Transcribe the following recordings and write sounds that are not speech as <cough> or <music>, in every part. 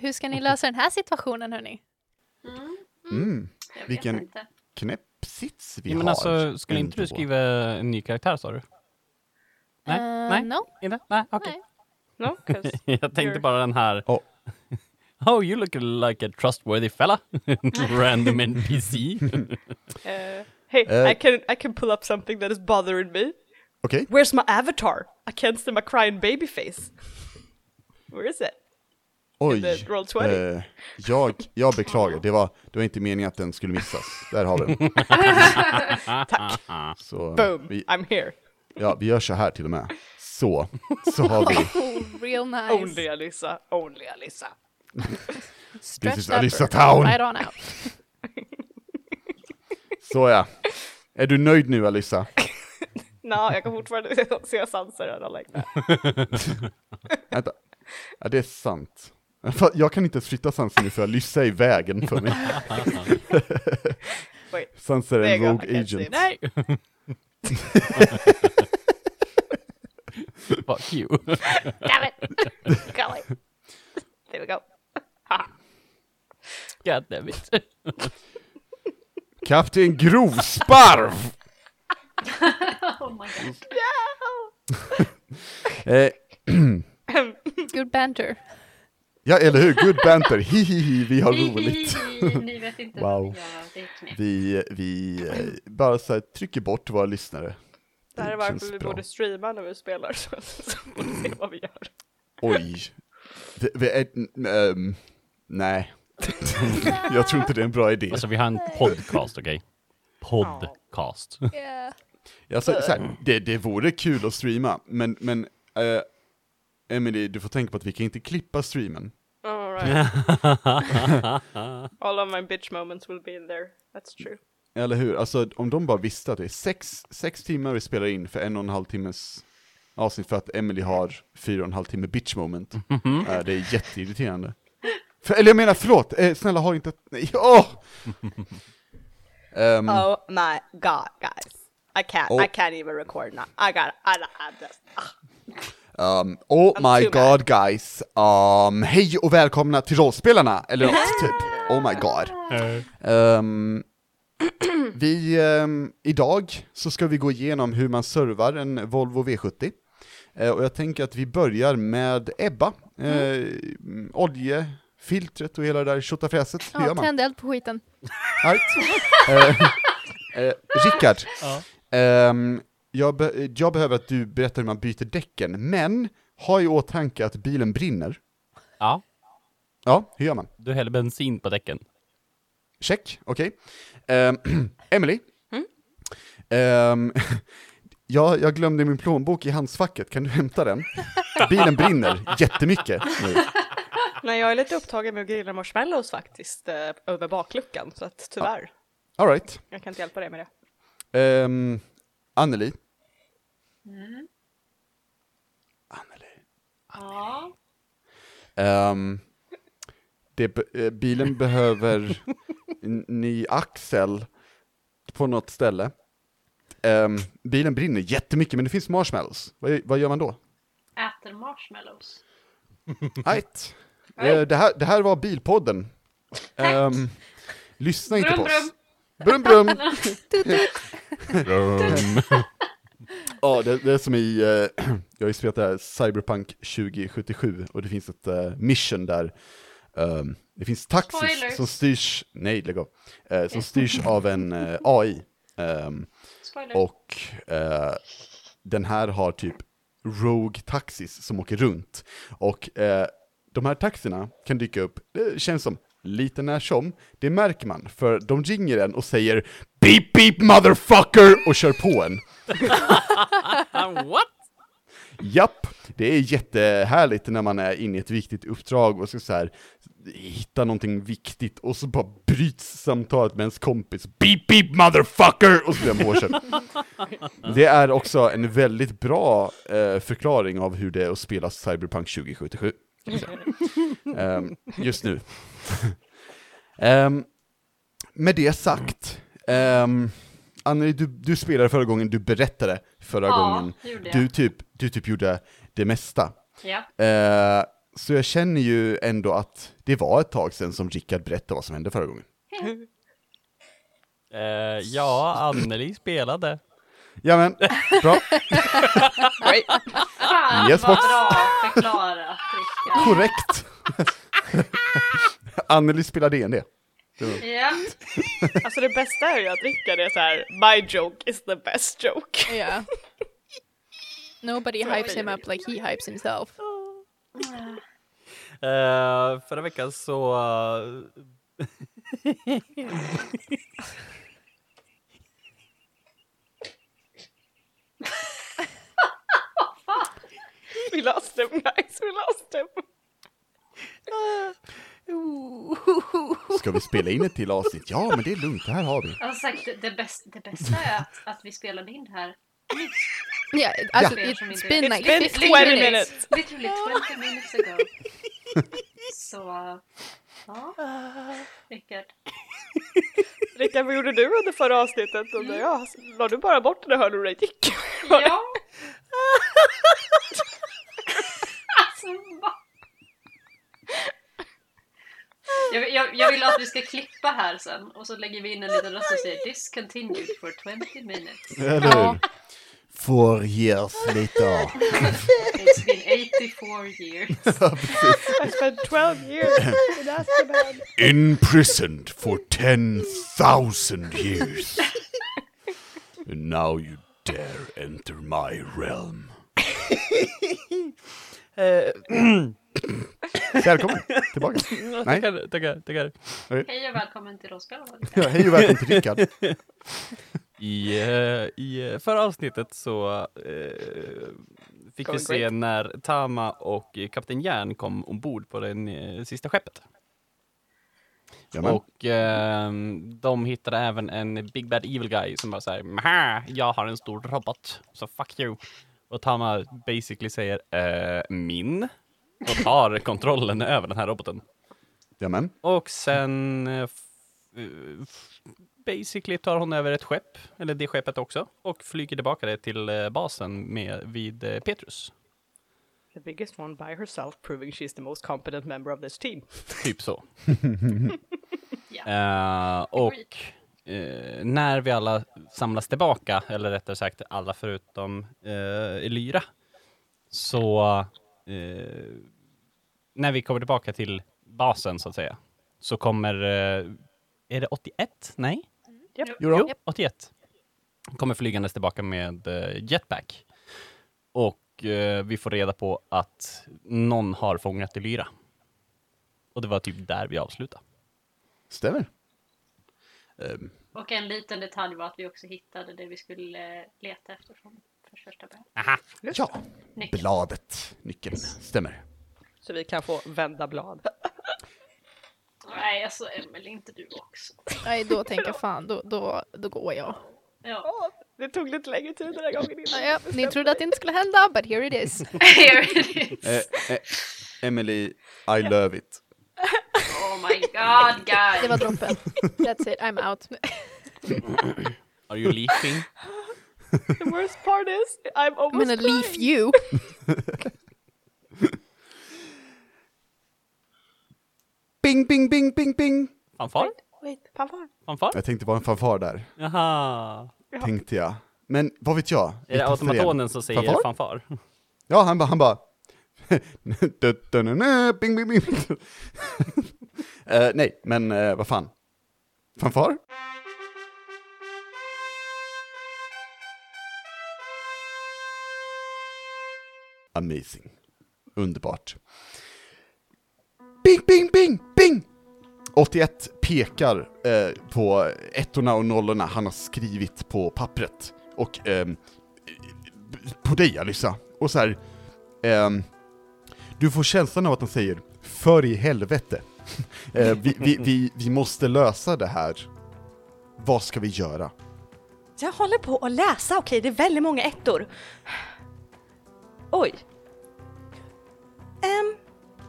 hur ska ni lösa den här situationen hörni? Mm. Mm, vet Vilken- inte. knäpp sits vi Ja, men har. alltså, skulle inte du skriva en ny karaktär sa du? Nej, Eh, nej. No, Inte? Nej, okej. nej. No, <laughs> Jag tänkte You're- bara den här. Oh. <laughs> Oh, you look like a trustworthy fella. <laughs> Random NPC. uh, hey, Uh, I can I can pull up something that is bothering me. Okej, Where's my avatar? I can't see my crying baby face. Where is it? Oj. the roll 20. Eh, jag, jag beklagar, det var, det var inte meningen att den skulle missas. Där har vi den. <laughs> Tack. Så, Boom. vi, I'm here. ja, vi gör så här till och med. Så, så har vi. <laughs> Oh, real nice. Only Alyssa. Only. Stretch <laughs> This is bird Town. Right on out. Så ja. Är du nöjd nu Alyssa? No, jag kan fortfarande se Sansa I don't like. Vänta. Ja, det är sant. Jag kan inte ens flytta Sansa nu för Alyssa är i vägen för mig. <laughs> Sansa är en rogue agent. it. Nej! <laughs> Fuck you. <laughs> Damn it! Golly. There we go. God damn it. Kapten Grovsparv! Oh my god. Eh, <clears throat> Good banter. Ja, eller hur? Good banter. Hihihi, vi har roligt. <laughs> Ni vet inte Wow. vad vi gör. Vi, vi eh, bara så här, trycker bort våra lyssnare. Det här är känns varför vi bra. borde streama när vi spelar så <laughs> får ni se vad vi gör. Oj. Vi, vi är, ehm, nej. <laughs> Jag tror inte det är en bra idé. Alltså vi har en podcast, okej? Podcast. Yeah. Jag så här, det, det vore kul att streama, men, men eh, Emily, du får tänka på att vi kan inte klippa streamen. All right. <laughs> All of my bitch moments will be in there. That's true. Eller hur? Alltså om de bara visste att det är sex, sex timmar vi spelar in för en och en halv timmes avsnitt för att Emily har fyra och en halv timme bitch moment. Eh, det är jätteirriterande. För, eller jag menar, förlåt, eh, snälla ha inte, nej, åh! <laughs> Ehm, Oh my god, guys. I can't, Oh. I can't even record now. I got, I, I just, ah. Um, oh I'm my too god guys, um, hej och välkomna till rollspelarna, eller något typ. Oh my god. Um, vi, um, idag så ska vi gå igenom hur man servar en Volvo V70. Eh, och jag tänker att vi börjar med Ebba, uh, oljefiltret och hela det där tjottafräset, hur Ja, gör man? tänd eld på skiten. Right. <laughs> Eh, eh, Rickard, Ja. ehm, jag, be- jag behöver att du berättar hur man byter däcken, men ha i åtanke att bilen brinner. Ja, Ja, hur gör man? du häller bensin på däcken. Check, okej. Ehm, <clears throat> Emily? Ehm, <laughs> ja, jag glömde min plånbok i handskfacket, kan du hämta den? Bilen brinner jättemycket nu. <laughs> Nej, jag är lite upptagen med att grilla marshmallows faktiskt, eh, över bakluckan, så att tyvärr, All right. jag kan inte hjälpa dig med det. Um, Anneli? Anneli? Ja. Ehm, det, eh, bilen behöver <laughs> en ny axel på något ställe. Ehm, bilen brinner jättemycket, men det finns marshmallows. Vad, vad gör man då? Äter marshmallows. Right. Eh, det, här, det här var Bilpodden. Ehm, <laughs> lyssna inte på oss. Brum brum! <laughs> <laughs> Ja, det, det är som i, eh, <clears throat> jag har ju spelat det här Cyberpunk 2077 och det finns ett eh, mission där ehm, det finns taxis Spoilers. som styrs, nej lägg av, eh, som styrs av en eh, AI. Ehm, Spoiler. och eh, den här har typ Rogue taxis som åker runt. Och eh, de här taxierna kan dyka upp, det känns som lite när som. Det märker man, för de ringer en och säger Beep beep motherfucker och kör på en. <laughs> What? Japp, det är jättehärligt när man är inne i ett viktigt uppdrag och ska så här hitta någonting viktigt och så bara bryts samtalet med ens kompis. Beep beep motherfucker! Och så blir man. <laughs> Det är också en väldigt bra eh, förklaring av hur det är att spela Cyberpunk 2077. <laughs> Ehm, just nu. <laughs> Ehm, med det sagt, um, Anneli, du, du spelade förra gången, du berättade förra Ja, gången. Du typ, du typ gjorde det mesta. Ja. Eh, Så jag känner ju ändå att det var ett tag sedan som Rickard berättade vad som hände förra gången. Eh, ja, Anneli spelade. Ja men, bra. <laughs> Fan Yes, vad box. bra förklarat. Korrekt. <laughs> Anneli spelar D&D. Ja, Alltså det bästa är ju att Rickard är så här: my joke is the best joke. Yeah. Nobody hypes him up like he hypes himself. Eh, förra veckan så... <laughs> eh, <laughs> We lost him guys, we lost him. Ska vi spela in ett till avsnitt? Ja, men det är lugnt, det här har vi. jag har sagt det, det, bäst, det bästa är att, att vi spelade in det här nyss. Yeah, also, Yeah. it's been It's like been 15 20 minutes. minutes. Literally 20 minutes ago. Så, ja. Rickard. Rickard, vad gjorde du under förra avsnittet? Och ja, la du bara bort det hörde dig gick? Ja. <laughs> alltså? Jag, jag, jag vill att vi ska klippa här sen och så lägger vi in en liten röst som säger discontinued for 20 minutes. Eller hur? Four years later. It's been 84 years. I spent 12 years in Azkaban. Imprisoned for 10,000 years. And now you dare enter my realm. <clears throat> Välkommen tillbaka. <laughs> Nej, Tackar, tackar, tackar. Hej och välkommen till Rollspel. ja, hej och välkommen till Rickard. <laughs> I, eh, I eh, förra avsnittet så eh, fick vi Going se great. när Tama och eh, Kapten Järn kom ombord på det eh, sista skeppet. Jamen. Och eh, de hittade även en Big Bad Evil Guy som bara säger Maha, jag har en stor robot, så fuck you. Och Tama basically säger eh, min och tar <laughs> kontrollen över den här roboten. Jamen. Och sen eh, eh, basically tar hon över ett skepp, eller det skeppet också, och flyger tillbaka det till eh, basen med, vid Petrus. The biggest one by herself proving she's the most competent member of this team. Typ så. <laughs> <laughs> Ja. Eh, och eh, när vi alla samlas tillbaka, eller rättare sagt alla förutom eh, Elyra, så eh, när vi kommer tillbaka till basen så att säga, så kommer, eh, är det 81? Nej? Jo då. 81. Kommer flygandes tillbaka med eh, jetpack. Och eh, vi får reda på att någon har fångat Elyra. Och det var typ där vi avslutade. Stämmer. Ehm, Och en liten detalj var att vi också hittade det vi skulle eh, leta efter från för första början. Aha. ja, Nyckeln. bladet. Nyckeln. Stämmer. Så vi kan få vända blad. Nej, alltså Emelie, inte du också. Nej, då tänker jag <laughs> fan, då, då, då går jag. Ja. Det tog lite längre tid den här gången innan. Ja, ni trodde att det inte skulle hända, but here it is. <laughs> Here it is. Eh, eh, Emily, I love it. <laughs> My god guys. Det var droppen. That's it, I'm out. Are you leafing? The worst part is I'm I'm almost gonna leave crying. you. <laughs> Bing, bing, bing, bing, bing. Fanfar? Wait, fanfar. Fanfar? Jag tänkte vara en fanfar där, Jaha. tänkte jag. Men vad vet jag? Är det automatonen som säger Fanfar? fanfar? Ja, han bara, han bara... <laughs> Bing, bing, bing. <laughs> Eh, nej, men uh, vad fan. Fanfar? Amazing. Underbart. Bing, bing, bing, bing! 81 pekar eh, på ettorna och nollorna han har skrivit på pappret. Och eh, på dig Alissa. Och så här, eh, du får känslan av att han säger för i helvete. <laughs> Eh, vi, vi, vi, vi måste lösa det här. Vad ska vi göra? Jag håller på att läsa, okej det är väldigt många ettor. Oj. Ehm,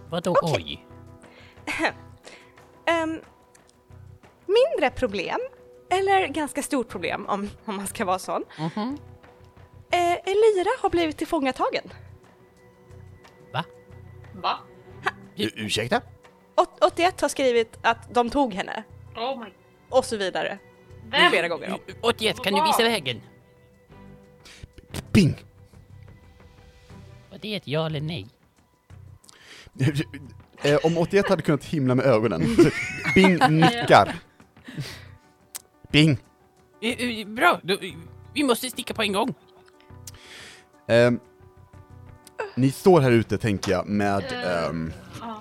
Vadå Okej. oj? <laughs> ehm, mindre problem, eller ganska stort problem om, om man ska vara sån. Eh, Elira har blivit tillfångatagen. Va? Va? U- ursäkta? Åt- 81 har skrivit att de tog henne. Oh my... Och så vidare. Vem? Flera gånger om. 81, kan du visa vägen? Bing! Var det ett ja eller nej? <laughs> Eh, om 81 hade kunnat himla med ögonen. <laughs> Bing nickar. Bing! Eh, Bra, då, vi måste sticka på en gång. Ehm, ni står här ute, tänker jag, med Eh, ehm, ja.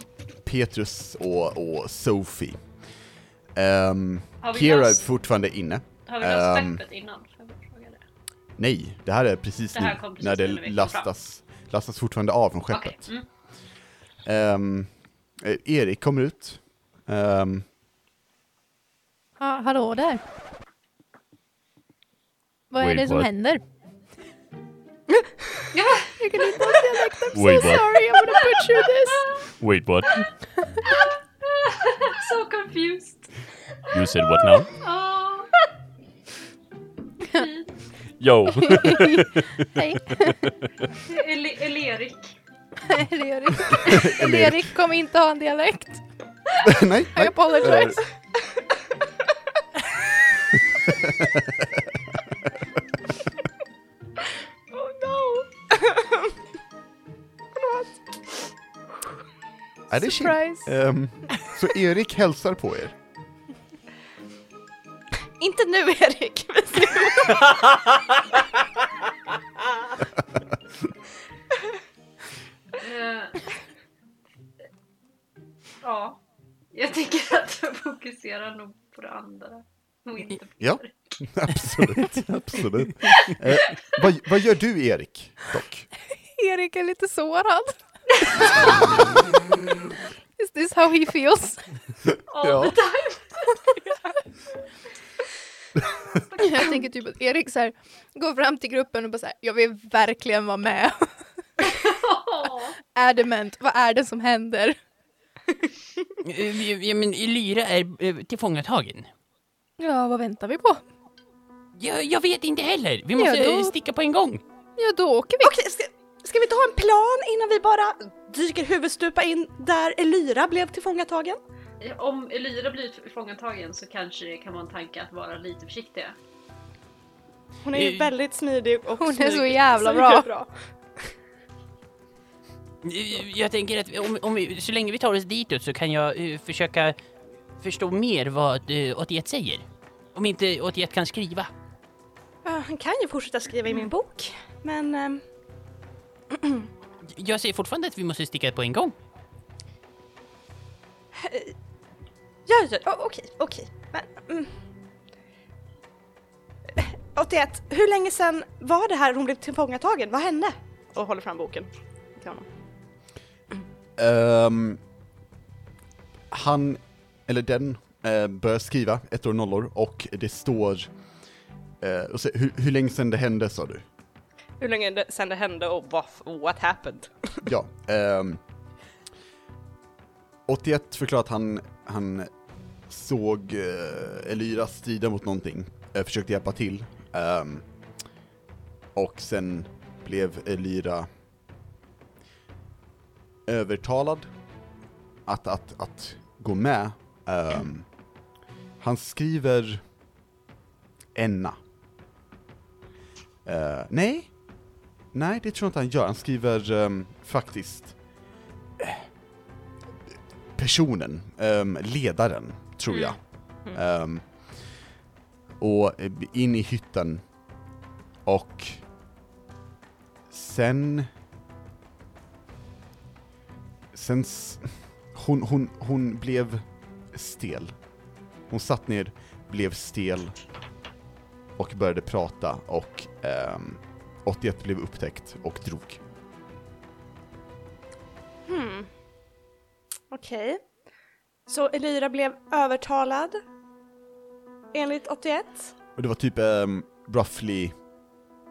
Petrus och, och Sophie. Um, Kira är fortfarande inne. Har vi löst Ehm, skeppet innan? Nej, det här är precis Det här nu, precis när det vi kom lastas, lastas fortfarande av från skeppet. Mm. Ehm, eh, Erik kommer ut. Ehm, Ha, hallå där. Vad är det som what? händer? Ja, Jag kan inte ha dialekt, I'm so Wait, what? sorry, I'm gonna butcher this. Wait, what? <laughs> so confused. You said what now? Oh. Yo! <laughs> Hej, Ele- Elerik. <laughs> Erik. Erik kommer inte ha en dialekt. nej, I nej. apologize. Är det Surprise. Ehm, så Erik hälsar på er. Inte nu Erik! Eh, ja, jag tycker att jag fokuserar nog på det andra. Och inte på Ja. <laughs> Absolut, absolut. Eh, vad, vad gör du Erik, dock? Erik är lite sårad. <laughs> Is this how he feels? <laughs> All Ja. the time. <laughs> Jag tänker typ att Erik så här, går fram till gruppen och bara så här, jag vill verkligen vara med. Adamant, vad är det som händer? Ja, men Lyra är eh, tillfångatagen. Ja, vad väntar vi på? Jag, jag vet inte heller. Vi måste Ja, då- eh, sticka på en gång. Ja, då åker vi. Okej, ska, vi ta en plan innan vi bara dyker huvudstupa in där Elyra blev tillfångatagen? Om Elira blir tillfångatagen så kanske det kan vara en tanke att vara lite försiktiga. Hon är ju Eh, väldigt smidig och Hon är så jävla bra. bra. Eh, Jag tänker att om, om vi, så länge vi tar oss ditåt så kan jag eh, försöka förstå mer vad eh, 81 säger. Om inte 81 kan skriva. Ja, han kan ju fortsätta skriva i min bok, men... ehm, Jag säger fortfarande att vi måste sticka på en gång. Ja, ja, ja, okej, okej. Men... Mm. 81, hur länge sedan var det här hon blev tillfångatagen? Vad hände? Och håller fram boken till honom. Ehm, han, eller den, eh, börjar skriva ettor och nollor och det står... eh, och så, hur, hur länge sedan det hände sa du? Hur länge sedan det hände och what happened? Ja. ehm, 81 förklarar att han, han såg uh, Elyra strida mot någonting, eh, försökte hjälpa till. ehm, och sen blev Elyra övertalad att, att, att gå med. Ehm, han skriver Enna. Eh, nej, Nej, det tror jag inte han gör. Han skriver ehm, faktiskt eh, personen, ehm, ledaren, tror jag. Ehm, och eh, in i hytten. Och sen... Sen... Hon, hon, hon blev stel. Hon satt ner, blev stel och började prata och ehm, 81 blev upptäckt och drog. Hmm. Okej. Så Elira blev övertalad? Enligt 81? Och det var typ um, roughly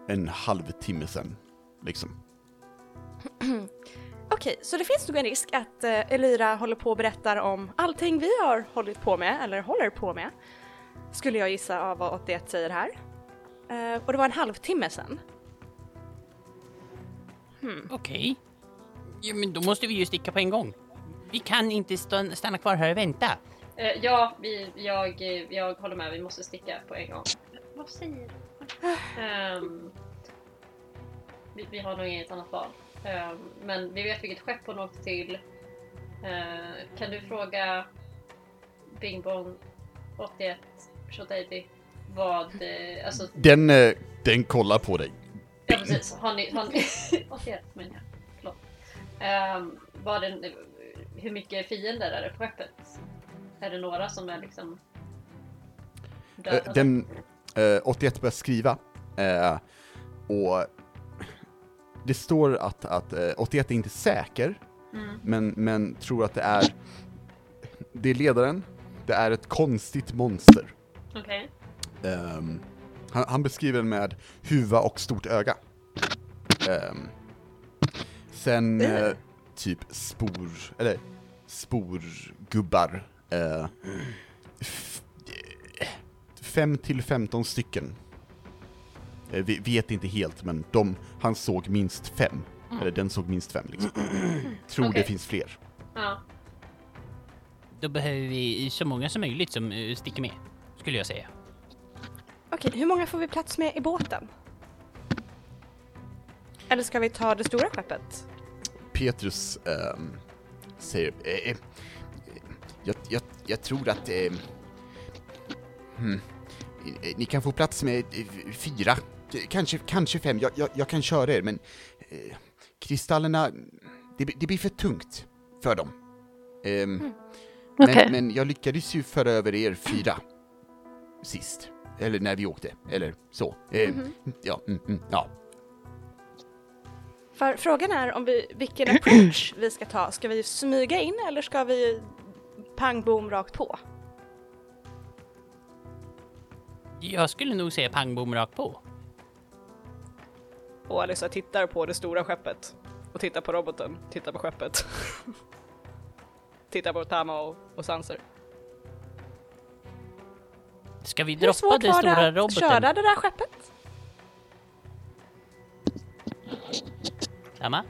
en halvtimme sen, liksom. <clears throat> Okej, så det finns nog en risk att uh, Elira håller på och berättar om allting vi har hållit på med, eller håller på med. Skulle jag gissa av vad 81 säger här. Eh, och det var en halvtimme sen. Okej. Ja, men då måste vi ju sticka på en gång. Vi kan inte stå, stanna kvar här och vänta. Eh, ja, vi, jag, jag håller med. Vi måste sticka på en gång. Vad säger du? Ehm, vi, vi har nog inget annat val. Ehm, men vi vet vilket skepp hon åkte till. Eh, kan du fråga Bing Bong 81 Shotaiti vad... Eh, alltså, Den, eh, den kollar på dig. Ja precis. Har ni... Har ni 81 menar jag. Förlåt. Um, vad den, hur mycket fiender är det på skeppet? Är det några som är liksom... Eh, döda? Den, eh, 81 börjar skriva. Eh, och det står att, att eh, 81 är inte säker, Mm. men, men tror att det är, det är ledaren, det är ett konstigt monster. Okej. Ehm, han, han beskriver den med huva och stort öga. Ehm, sen eh, typ spor, eller sporgubbar. Uh, eh, fem till 15 stycken. Eh, vi vet inte helt, men de, han såg minst fem. Eller den såg minst fem liksom. Tror det Okej. finns fler. Ja. Då behöver vi så många som möjligt som eh, sticker med, skulle jag säga. Okej, hur många får vi plats med i båten? Eller ska vi ta det stora skeppet? Petrus ehm, säger, eh, eh, jag, jag, jag tror att eh, hmm, ni kan få plats med fyra, kanske, kanske fem, jag, jag, jag kan köra er, men kristallerna, det, blir- det blir för tungt för dem. Ehm, Okej. men, men jag lyckades ju föra över er fyra sist, eller när vi åkte, eller så. Eh, Ja, mm, mm, ja. För frågan är om vi, vilken approach vi ska ta. Ska vi smyga in eller ska vi pang bom rakt på? Jag skulle nog säga pang bom rakt på. Och Alissa tittar på det stora skeppet. Och tittar på roboten, tittar på skeppet. <laughs> tittar på Tama och, och Sanser. Ska vi Hur droppa svårt den var stora det att roboten? köra det där skeppet? Samma?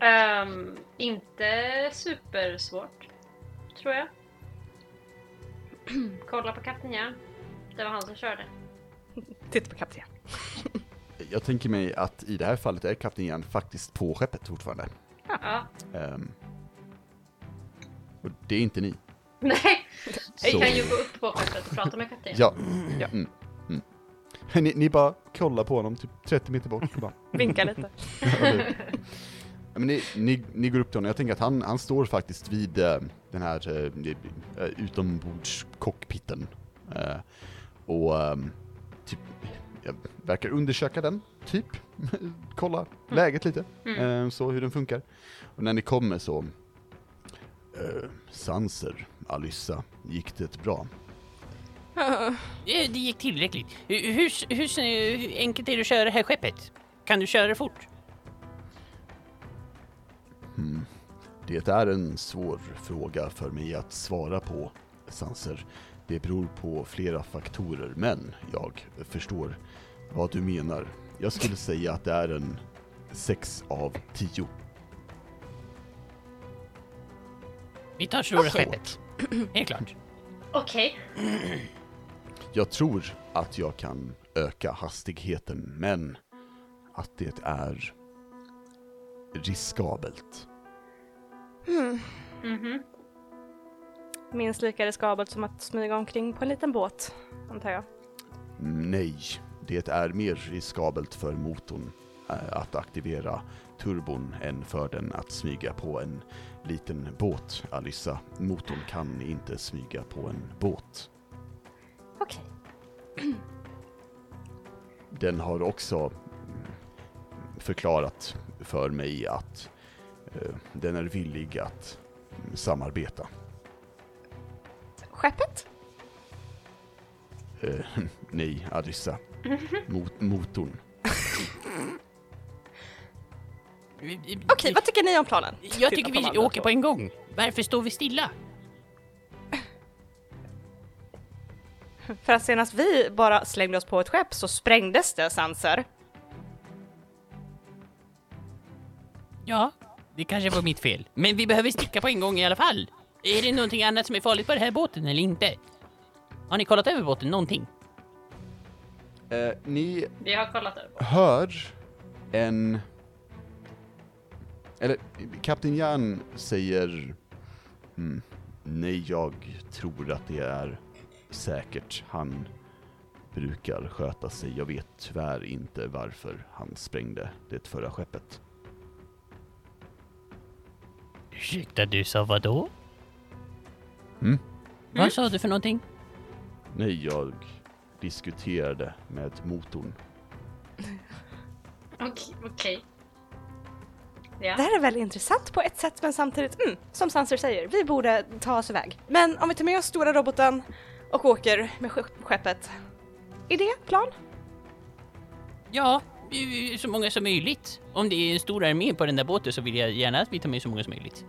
Ehm, inte supersvårt, tror jag. <clears throat> Kolla på katten ja. Det var han som körde. <laughs> Titta på kapten. <laughs> Jag tänker mig att i det här fallet är kaptenen faktiskt på skeppet fortfarande. Ja. Ehm, och det är inte ni. <laughs> Nej, vi Så, kan ju gå upp på skeppet och prata med kapten. ja. Mm, mm. Ni, ni bara kollar på honom typ 30 meter bort. och Bara, Vinka lite. ja, Ja, men ni, ni, ni går upp till honom, jag tänker att han, han står faktiskt vid eh, den här uh, utombordscockpitten. Eh, och ehm, typ, jag verkar undersöka den, typ. <laughs> Kolla läget lite, eh, så hur den funkar. Och när ni kommer så, uh, Sanser, Alyssa, gick det bra? Eh, Det gick tillräckligt. Hur, hur, hur, enkelt är det att köra det här skeppet? Kan du köra det fort? Det är en svår fråga för mig att svara på, Sanser. Det beror på flera faktorer, men jag förstår vad du menar. Jag skulle säga att det är en 6 av 10. Vi tar stora skeppet. Helt klart. Okej. Jag tror att jag kan öka hastigheten, men att det är riskabelt. Mhm. Minst lika riskabelt som att smyga omkring på en liten båt, antar jag. Nej, det är mer riskabelt för motorn eh, att aktivera turbon än för den att smyga på en liten båt, Alyssa. Motorn kan inte smyga på en båt. Okej. <clears throat> Den har också mm, förklarat för mig att eh, den är villig att mm, samarbeta. Skeppet? Eh, <laughs> nej, Alyssa. Mot motorn. <laughs> Okej, vad tycker ni om planen? Jag Tittar tycker vi åker på en gång. Varför står vi stilla? För att senast vi bara slängde oss på ett skepp så sprängdes det, Sanser. Ja, Det kanske var mitt fel. Men vi behöver sticka på en gång i alla fall. Är det någonting annat som är farligt på den här båten eller inte? Har ni kollat över båten någonting? Eh, ni Vi har kollat över. hör en... Eller, Kapten Jan säger... Hmm, nej, jag tror att det är säkert. Han brukar sköta sig. Jag vet tyvärr inte varför han sprängde det förra skeppet. Ursäkta, du sa vad då? Mm. Vad sa du för någonting? Nej, jag diskuterade med motorn. <laughs> Okej. okej. Ja. Det här är väldigt intressant på ett sätt men samtidigt, mm, som Sanser säger, vi borde ta oss iväg. Men om vi tar med oss stora roboten och åker med ske- skeppet. Är det plan? Ja, så många som möjligt. Om det är en stor armé på den där båten så vill jag gärna att vi tar med så många som möjligt.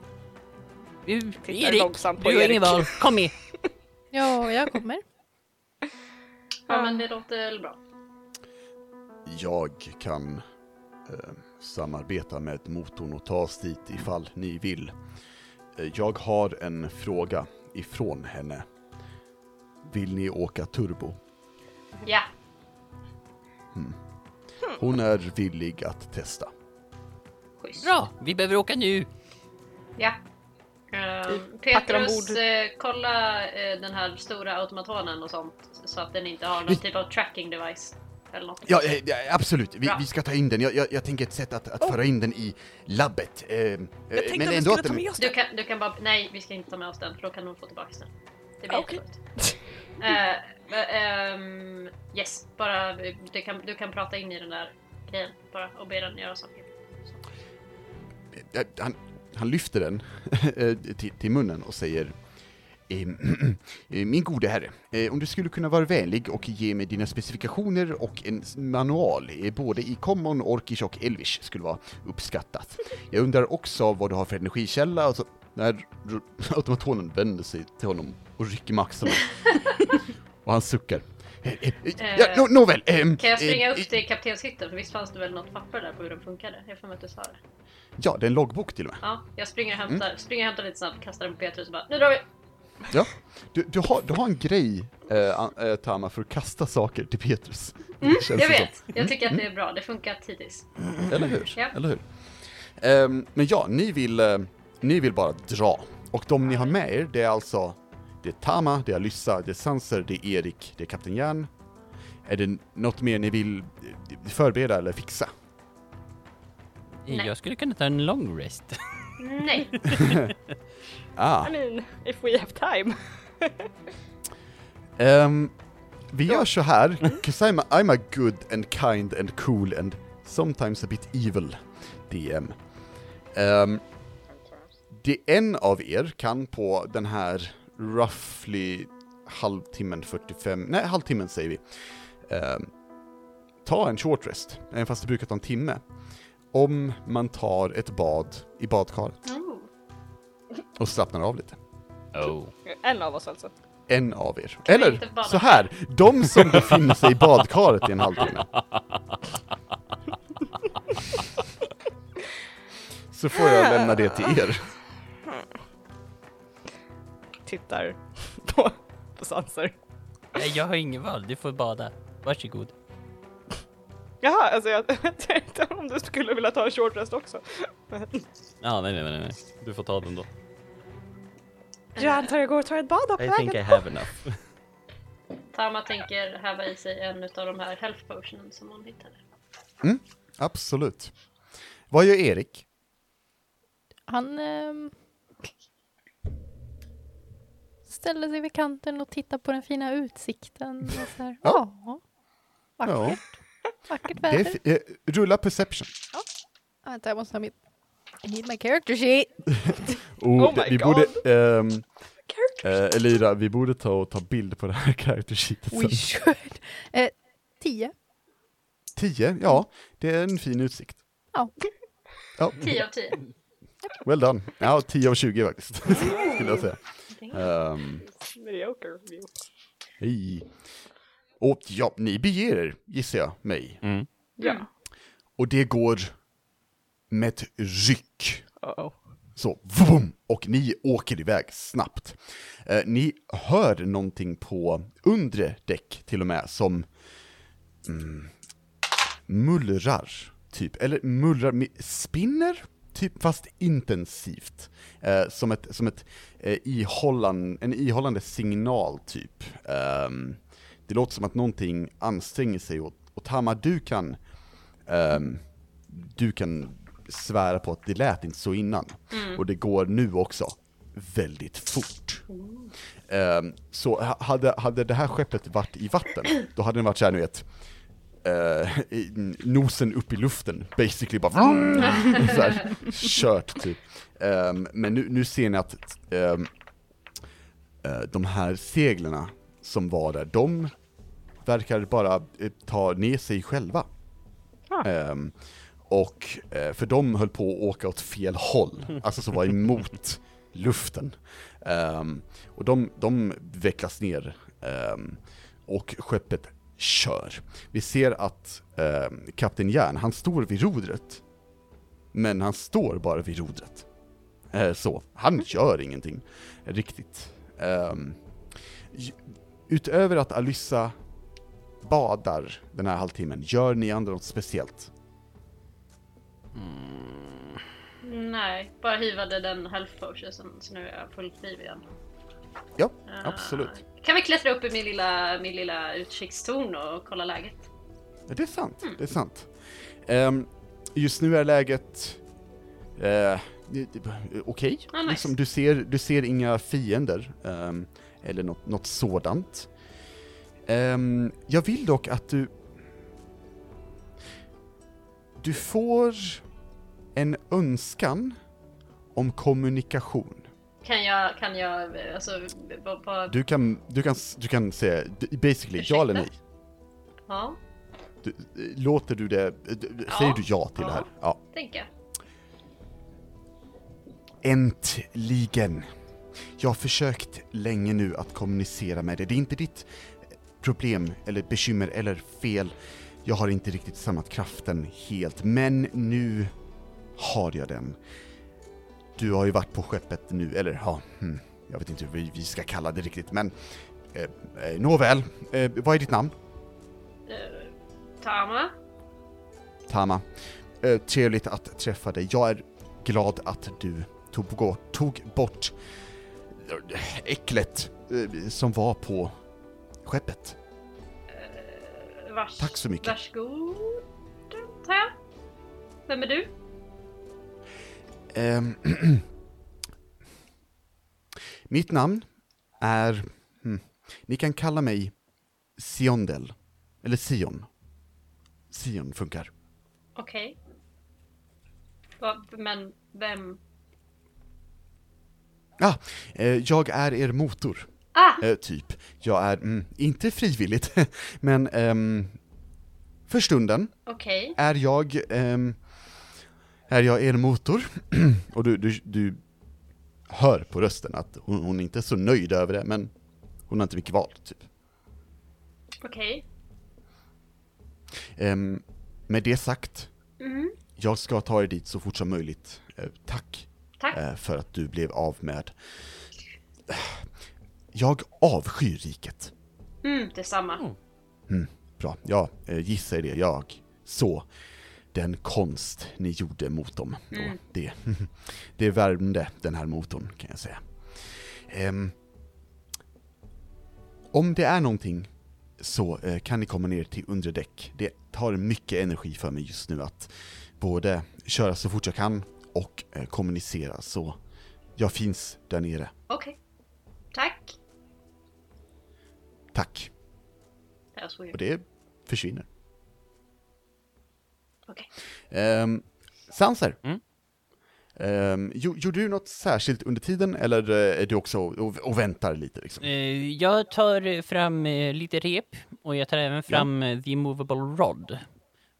Eh, Erik, långsamt på du har ingen val. Kom med! <laughs> Ja, jag kommer. ja, men det låter bra. Jag kan eh, samarbeta med motorn och ta oss dit ifall ni vill. Eh, jag har en fråga ifrån henne. Vill ni åka turbo? Ja. Hon är villig att testa. Schysst. Bra, vi behöver åka nu. Ja. Uh, Petrus, eh, kolla eh, den här stora automatonen och sånt så att den inte har någon typ av tracking device. Eller något. Ja, eh, ja absolut. Vi, vi ska ta in den. Jag, jag, jag tänker ett sätt att, att föra in den i labbet. Eh, Jag tänkte att vi skulle ta med oss Du den. kan, du kan bara, nej vi ska inte ta med oss den för då kan hon få tillbaka den. Det blir. <laughs> Eh, eh, ehm, yes, bara du kan, du kan prata in i den där grejen bara och be den göra saker. Eh, han, han lyfter den <laughs> eh, till, till munnen och säger eh, <clears throat> Min gode herre, eh, om du skulle kunna vara vänlig och ge mig dina specifikationer och en manual, eh, både i common, orkish och elvish, skulle vara uppskattat. Jag undrar också vad du har för energikälla, alltså, när <laughs> automatonen vänder sig till honom och rycker med axlarna. <laughs> och han suckar. Eh, eh, eh, ja, nå- Nåväl, Kan jag springa eh, upp till kaptenshytten? För visst fanns det väl något papper där på hur den funkade? Jag får mig att du sa det. Ja, det är en loggbok till och med. Ja, jag springer och hämtar, Mm. springer och hämtar lite snabbt, kastar den på Petrus och bara nu drar vi! Ja, du, du, har, du har en grej, eh, eh, Tama, för att kasta saker till Petrus. Det känns Jag vet, som. jag tycker att det är bra, det funkar hittills. Eller hur? Ja. Eller hur? Ehm, men ja, ni vill, eh, ni vill bara dra. Och de ni har med er, det är alltså det är Tama, det är Alyssa, det är Sanser, det är Erik, det är Kapten Järn. Är det något mer ni vill eh, förbereda eller fixa? Nej. Jag skulle kunna ta en long rest. <laughs> Nej, <laughs> Ah, I mean, if we have time. <laughs> ehm, vi gör så här, 'cause I'm a, I'm a good and kind and cool and sometimes a bit evil DM. Ehm, det en av er kan på den här roughly halvtimmen, 45, nej halvtimmen säger vi, ehm, ta en short rest, även fast det brukar ta en timme. Om man tar ett bad i badkaret oh. och slappnar av lite. Oh. En av oss alltså. En av er. Eller så här, de som befinner sig i badkaret i en halvtimme. Så får jag lämna det till er. Tittar på, på Sanser. Nej, jag har ingen val. Du får bada. Varsågod. Jaha, alltså jag <laughs> tänkte om du skulle vilja ta en short rest också. Ja, nej, nej, nej, nej. Du får ta den då. Jag antar jag går och tar ett bad på I think I vägen. have enough. <laughs> Tama tänker häva i sig en av de här health potionen som hon hittade. Absolut. Vad gör Erik? Han ehm, ställer sig vid kanten och tittar på den fina utsikten. Och så här, Ja. ja. Ja, Vackert, <laughs> vackert det är väder. eh, rulla perception. Vänta, jag måste ha mitt... I need my character sheet. <laughs> Oh, Oh det- my vi God. borde, Character. eh, Elira, vi borde ta och ta bild på det här <laughs> character sheetet We sen. should. Eh, tio. 10, ja, det är en fin utsikt. Ja. Ja, 10 av 10. well done. Ja, 10 av 20 faktiskt, skulle jag säga. Ehm, Mediocre view. hej. Och ja, ni beger er, gissar jag mig. Mm. Ja. Och det går med ett ryck Uh-oh. Så, vroom, och ni åker iväg snabbt. Eh, ni hör någonting på undre däck till och med som mm, mullrar, typ. Eller mullrar, med- spinner, typ, fast intensivt. Eh, som ett, som ett eh, ihållan, en ihållande signal, typ. Ehm, det låter som att någonting anstränger sig och, och Tama, du kan ehm, du kan svära på att det lät inte så innan. Och det går nu också väldigt fort. Ehm, så ha- hade, hade det här skeppet varit i vatten, då hade den varit såhär, ni vet, i- nosen upp i luften, basically bara så här, kört typ. Ehm, men nu, nu ser ni att ehm, eh, de här seglerna som var där, de verkar bara eh, ta ner sig själva. Ah. Ehm, och, eh, för de höll på att åka åt fel håll, <laughs> alltså som var emot luften. Ehm, och de, de vecklas ner, ehm, och skeppet kör. Vi ser att um, Kapten Järn, han står vid rodret. Men han står bara vid rodret. Eh, så, han gör ingenting riktigt. Utöver att Alyssa badar den här halvtimmen, gör ni andra något speciellt? Nej, bara hyvade den health potion så, nu är jag fullt liv igen. Ja, Eh, absolut. Kan vi klättra upp i min lilla, min lilla utkikstorn och kolla läget? Det är sant, det är sant. Ehm, just nu är läget det- okej. Ah, nice. liksom, du, ser, du ser inga fiender, ehm, eller något, något sådant. Ehm, jag vill dock att du... Du får en önskan om kommunikation. Kan jag, kan jag, alltså, vad, Du kan, du kan, du kan säga basically ja eller nej. Ursäkta? ja, Du, låter du det, säger du ja till det här? Ja. tänker jag. Äntligen! Jag har försökt länge nu att kommunicera med dig. Det är inte ditt problem, eller bekymmer, eller fel. Jag har inte riktigt samlat kraften helt, men nu har jag den. Du har ju varit på skeppet nu, eller ja, hmm, jag vet inte hur vi, ska kalla det riktigt, men eh, eh, nåväl. Eh, vad är ditt namn? Uh, Tama? Tama. Eh, trevligt att träffa dig. Jag är glad att du tog, bort- tog bort eh, äcklet eh, som var på skeppet. Eh, Vars, Tack så mycket. Varsågod, tar jag. Vem är du? Ehm, <clears throat> Mitt namn är... Hmm, ni kan kalla mig Siondel. Eller Sion. Sion funkar. Okej. Va- Men vem? Ah, eh, jag är er motor. Ah! Eh, typ. Jag är, mm, inte frivilligt, <laughs> men ehm, för stunden Okej. är jag, ehm, är jag er motor. <clears throat> Och du, du, du hör på rösten att hon, hon är inte är så nöjd över det, men hon har inte mycket val, typ. Okej. Ehm, med det sagt, Mhm. jag ska ta er dit så fort som möjligt. Eh, tack Tack. eh, för att du blev av med... Jag avskyr riket. Mm, detsamma. Bra, jag eh, gissar det. Jag så den konst ni gjorde mot dem. Mm. Och det, <laughs> det värmde den här motorn kan jag säga. Ehm, om det är någonting så eh, kan ni komma ner till undre däck. Det tar mycket energi för mig just nu att både köra så fort jag kan och eh, kommunicera så jag finns där nere. Okej. Tack. Tack. Och det försvinner. Okej. Um, Sanser. Mm. Ehm, gjo- gjorde du något särskilt under tiden eller eh, är du också och, och väntar lite liksom? Eh, jag tar fram eh, lite rep och jag tar även fram eh, the movable rod.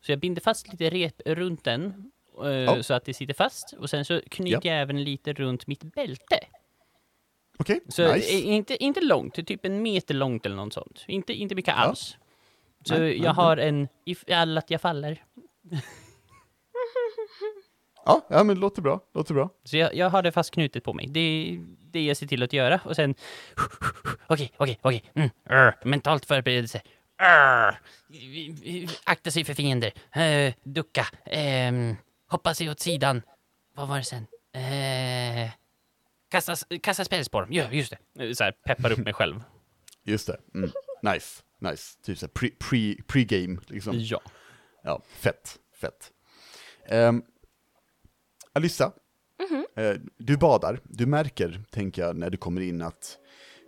Så jag binder fast lite rep runt den eh, Ja. så att det sitter fast och sen så knyter jag även lite runt mitt bälte. Okej, Så nice. eh, inte, inte långt, typ en meter långt eller något sånt. Inte, inte mycket Ja. alls. Så Nej, jag nej, har en, ifall att jag faller. Ja, ja men det låter bra, låter bra. Så jag, jag har det fast knutet på mig. Det är det jag ser till att göra. Och sen... Okej, okej, okej. Mm. Arr. Mentalt förberedelse. Arr. Akta sig för fiender. Eh, ducka. Ehm, hoppa sig åt sidan. Vad var det sen? Eh, kasta, kasta spels på dem. Ja, just det. Så här, peppar upp mig själv. Just det, mm. nice, nice. Typ såhär pre, pre, pre-game liksom. Ja. Ja, fett, fett. Um, Alyssa, eh, du badar. Du märker, tänker jag, när du kommer in att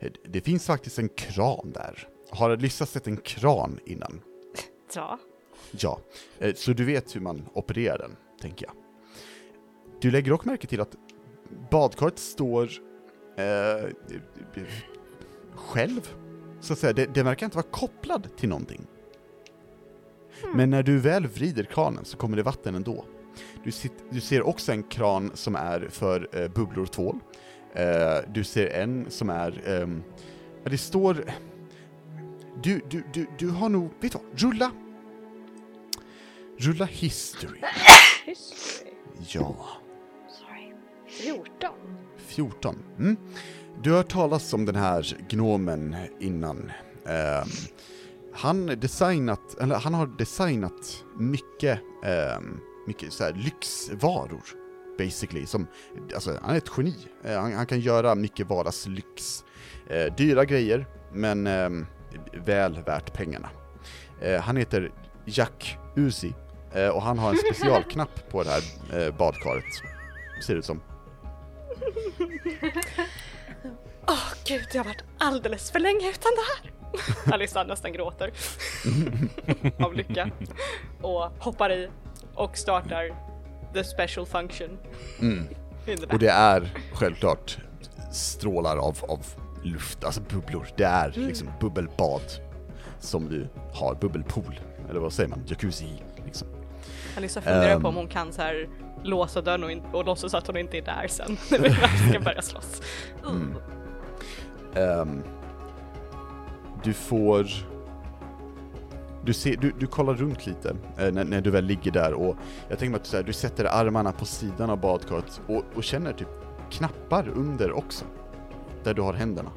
eh, det finns faktiskt en kran där. Har Alyssa sett en kran innan? Ja. Ja, eh, så du vet hur man opererar den, tänker jag. Du lägger också märke till att badkaret står eh, själv, så att säga. Det, det verkar inte vara kopplad till någonting. Men när du väl vrider kranen så kommer det vatten ändå. Du, sit, du ser också en kran som är för eh, bubblor och tvål. Eh, du ser en som är, ehm, ja det står, du, du, du, du har nog, vet du vad, rulla! Rulla history. History. Ja. 14. 14. Mm. Du har hört talas om den här gnomen innan. Eh, han, designat, eller han har designat mycket, eh, mycket så här lyxvaror, basically. Som, alltså, han är ett geni. Eh, han, han kan göra mycket vardagslyx. Eh, dyra grejer, men ehm, väl värt pengarna. Eh, han heter Jack Uzi, eh, och han har en specialknapp på det här eh, badkaret, ser det ut som. Åh gud, jag har varit alldeles för länge utan det här. Alissa nästan gråter <laughs> av lycka och hoppar i och startar the special function. Mm. Och det är självklart strålar av, av luft, alltså bubblor. Det är liksom bubbelbad som du har, bubbelpool, eller vad säger man, jacuzzi liksom. Alissa funderar Ehm. på om hon kan så här låsa dörren och, in- och låtsas att hon inte är där sen <laughs> när vi ska börja slåss. Mm. Ehm, du får... Du, ser, du, du kollar runt lite eh, när, när du väl ligger där och jag tänker mig att du, så här, du sätter armarna på sidan av badkaret och, och känner typ knappar under också. Där du har händerna.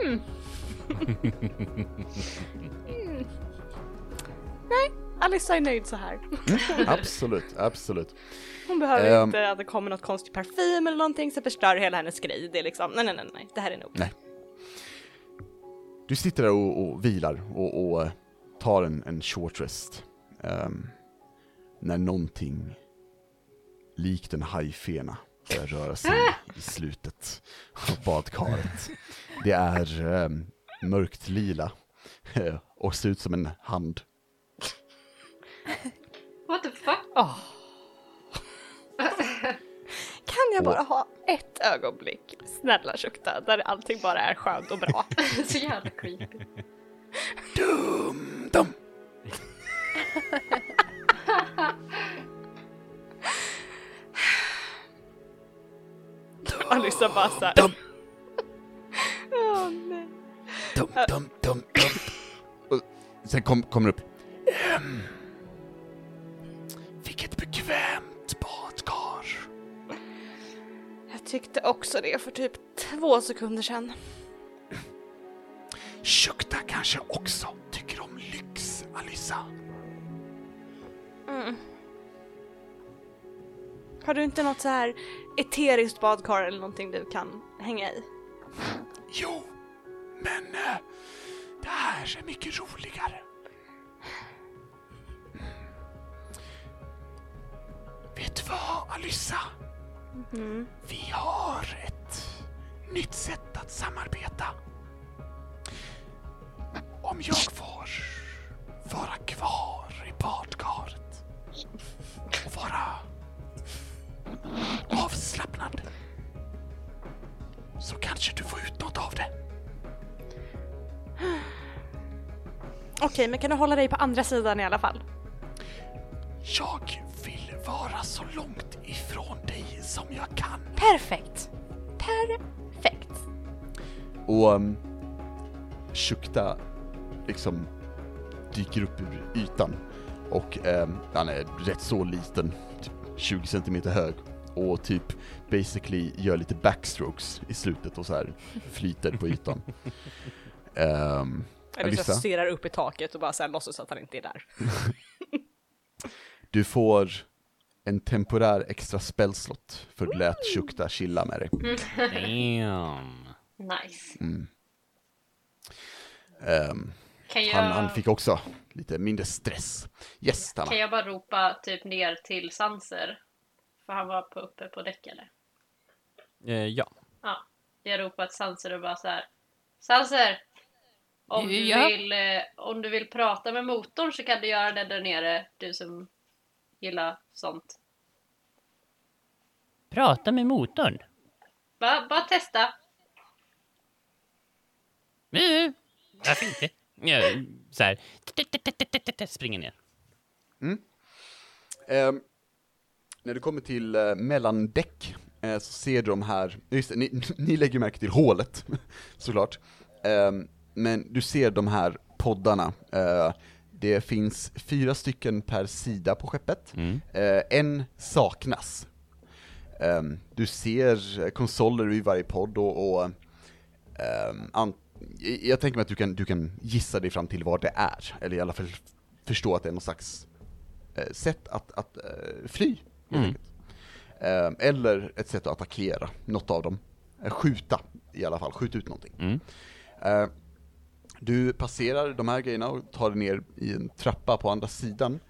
<laughs> Alissa är nöjd så här. <laughs> Absolut, absolut. Hon behöver Ehm. inte att det kommer något konstigt parfym eller någonting som förstör hela hennes grej. Det är liksom, nej nej nej, nej. det här är nog. Nej. Du sitter där och, och vilar och, och eh, tar en, en short rest. Ehm, när någonting likt en hajfena börjar röra sig <laughs> i slutet av badkaret. Det är um, mörkt lila eh, och ser ut som en hand. What the fuck? Åh. <laughs> Kan jag bara ha ett ögonblick, snälla Shukta, där allting bara är skönt och bra? <laughs> Så jävla creepy. Dum, dum. <laughs> Alissa bara såhär. Dum. Åh nej. Dum, dum, dum, dum. Och sen kom, kommer det upp. Tyckte också det för typ två sekunder sedan. Shukta kanske också tycker om lyx, Alyssa. Mm. Har du inte något så här eteriskt badkar eller någonting du kan hänga i? Jo, men eh, det här är mycket roligare. Mm. Vet du vad, Alyssa? Mm. Vi har ett nytt sätt att samarbeta. Om jag får vara kvar i badkaret och vara avslappnad så kanske du får ut något av det. Okej, men kan du hålla dig på andra sidan i alla fall? Jag vara så långt ifrån dig som jag kan. Perfekt! Perfekt! Och um, Shukta liksom dyker upp ur ytan Och ehm, han är rätt så liten, typ 20 centimeter hög. Och typ basically gör lite backstrokes i slutet och så här flyter på ytan. Ehm, <laughs> Eller så stirrar upp i taket och bara så här låtsas att han inte är där. <laughs> du får en temporär extra spellslott för att lät Shukta chilla med dig. Damn. <laughs> Nice. Ehm, Kan jag, han, han fick också lite mindre stress. Yes, kan jag bara ropa typ ner till Sanser? För han var på, uppe på däck eller? Eh, ja. Ja. Jag ropar till Sanser och bara så här. Sanser! Om du, Ja? vill, eh, om du vill prata med motorn så kan du göra det där nere, du som gillar sånt. Prata med motorn. Bara, bara testa. Eh, Varför inte? Ja, så här. Springer ner. Ehm, när du kommer till uh, mellandäck eh, så ser du de här, just det, ni, <laughs> ni lägger märke till hålet <laughs> såklart. Ehm, men du ser de här poddarna. Eh, det finns fyra stycken per sida på skeppet. Eh, en saknas. Ehm, du ser konsoler i varje podd och, och ehm, jag tänker mig att du kan, du kan gissa dig fram till vad det är, eller i alla fall förstå att det är någon slags eh, sätt att, att eh, fly, Mm. enkelt. Eh, eller ett sätt att attackera, något av dem. Eh, skjuta, i alla fall, skjuta ut någonting. Mm. Du passerar de här grejerna och tar dig ner i en trappa på andra sidan.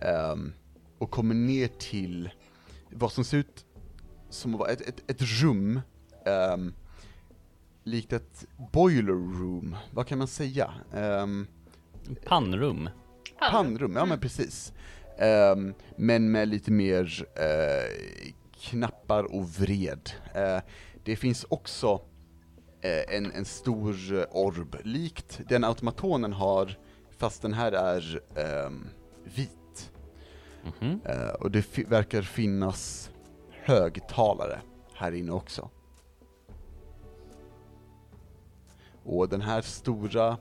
ehm, och kommer ner till vad som ser ut som vara ett, ett, ett rum, ehm, likt ett boiler room, vad kan man säga? Ehm, Pannrum. Pannrum, ja men precis. Ehm, men med lite mer eh, knappar och vred. Eh, det finns också eh, en, en stor orb, likt den automatonen har, fast den här är ehm, vit. Mhm. Eh, och det verkar finnas högtalare här inne också. Och den här stora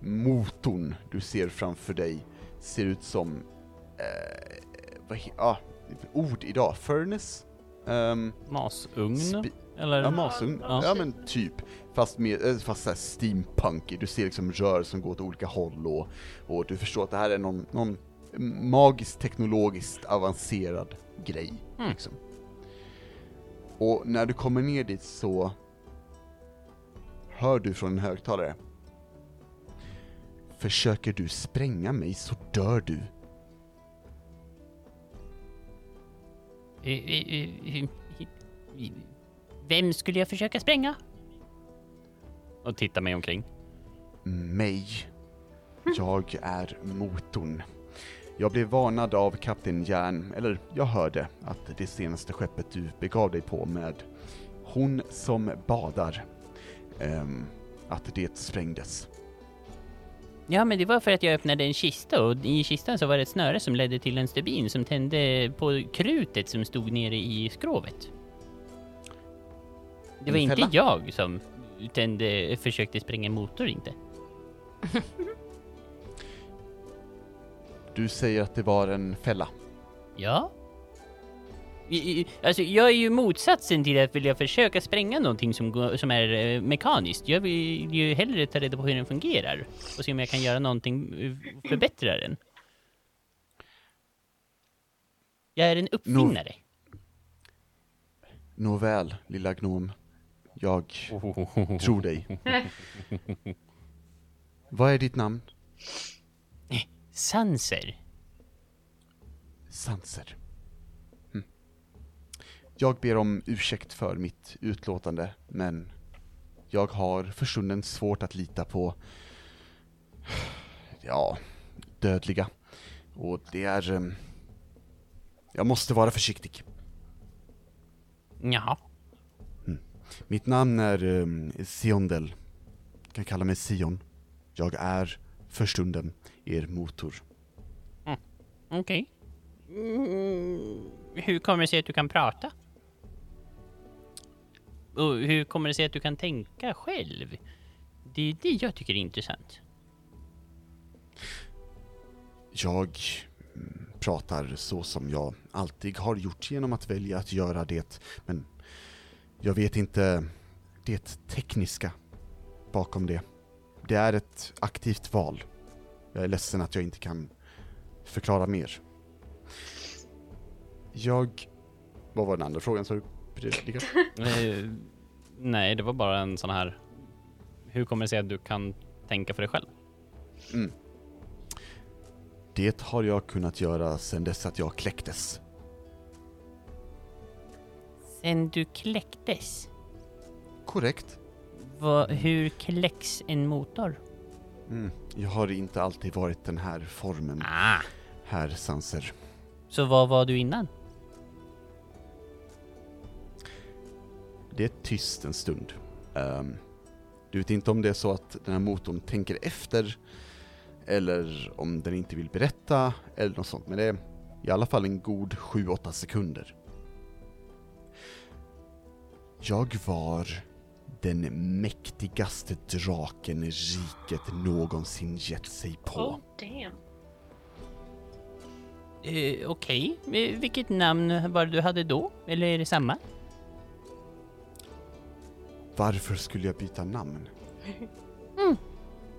motorn du ser framför dig ser ut som, eh, vad ah, ord idag, furnace? Um, Masugn? Eller? ja, masugn. Ja. Ja. men typ. Fast, med, eh, fast såhär steampunky, du ser liksom rör som går åt olika håll och, och du förstår att det här är någon, någon magiskt teknologiskt avancerad grej. Mm. Liksom. Och när du kommer ner dit så hör du från en högtalare Försöker du spränga mig så dör du. Vem skulle jag försöka spränga? Och titta mig omkring. mig. Jag är motorn. Jag blev varnad av kapten Järn, eller jag hörde att det senaste skeppet du begav dig på med hon som badar, ehm, att det sprängdes. Ja, men det var för att jag öppnade en kista och i kistan så var det ett snöre som ledde till en stubin som tände på krutet som stod nere i skrovet. Det var inte jag som tände, försökte spränga en motor inte. <laughs> Du säger att det var en fälla. Ja? I- i- Alltså, jag är ju motsatsen till att vilja försöka spränga någonting som, går, som är eh, mekaniskt. Jag vill ju hellre ta reda på hur den fungerar och se om jag kan göra någonting, eh, förbättra den. Jag är en uppfinnare. Nåväl, lilla gnom. Jag tror dig. <laughs> Vad är ditt namn? Sanser. Sanser. Hm. Jag ber om ursäkt för mitt utlåtande, men jag har för stunden svårt att lita på, ja, dödliga. Och det är... ehm, Jag måste vara försiktig. Jaha. Mitt namn är um, Siondel. Kan kalla mig Sion. Jag är för stunden er motor. Okej. Mm, hur kommer det sig att du kan prata? Och hur kommer det sig att du kan tänka själv? Det är det jag tycker är intressant. Jag mm, pratar så som jag alltid har gjort genom att välja att göra det, men jag vet inte det tekniska bakom det. Det är ett aktivt val. Jag är ledsen att jag inte kan förklara mer. Jag... Vad var den andra frågan sa du? <laughs> Nej, det var bara en sån här... Hur kommer det sig att du kan tänka för dig själv? Mm. Det har jag kunnat göra sedan dess att jag kläcktes. Sen du kläcktes, Korrekt. vad, hur kläcks en motor? Mm. Jag har inte alltid varit den här formen, Ah, herr Sanser. så vad var du innan? Det är tyst en stund. Ehm, du vet inte om det är så att den här motorn tänker efter, eller om den inte vill berätta, eller något sånt, men det är i alla fall en god 7-8 sekunder. Jag var den mäktigaste draken riket någonsin gett sig på. Oh damn. Eh, Okej, Eh, vilket namn var det du hade då? Eller är det samma? Varför skulle jag byta namn? <laughs>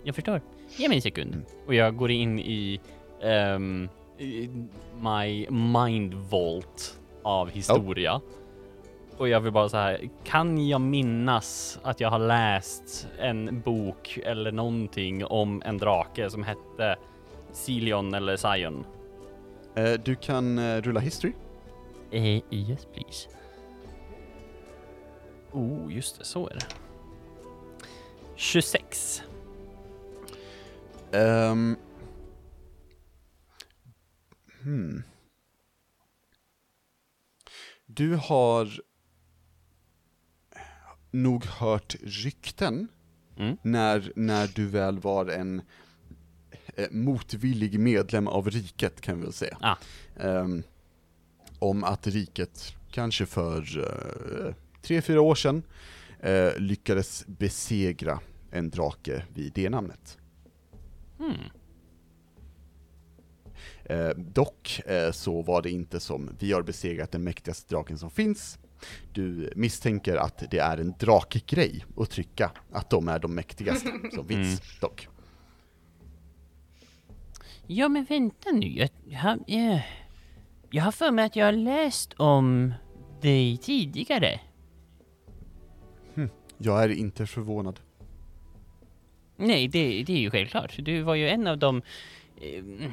Jag förstår. Ge mig en sekund. Mm. Och jag går in i, i my mind vault av historia. Och jag vill bara så här, kan jag minnas att jag har läst en bok eller någonting om en drake som hette Silion eller Sion? Eh, du kan eh, rulla history. Eh, yes please. Oh, just det, så är det. 26. Ehm. hmm. Du har nog hört rykten Mm. när, när du väl var en eh, motvillig medlem av riket kan vi väl säga. Ah. Ehm, om att riket kanske för uh, tre, fyra år sedan eh, lyckades besegra en drake vid det namnet. Hmm. Eh, dock eh, så var det inte som vi har besegrat den mäktigaste draken som finns. Du misstänker att det är en drakgrej att trycka att de är de mäktigaste <laughs> som finns, dock. Ja men vänta nu, jag, jag, jag, jag har för mig att jag har läst om dig tidigare. Jag är inte förvånad. Nej, det, det är ju självklart. Du var ju en av de eh,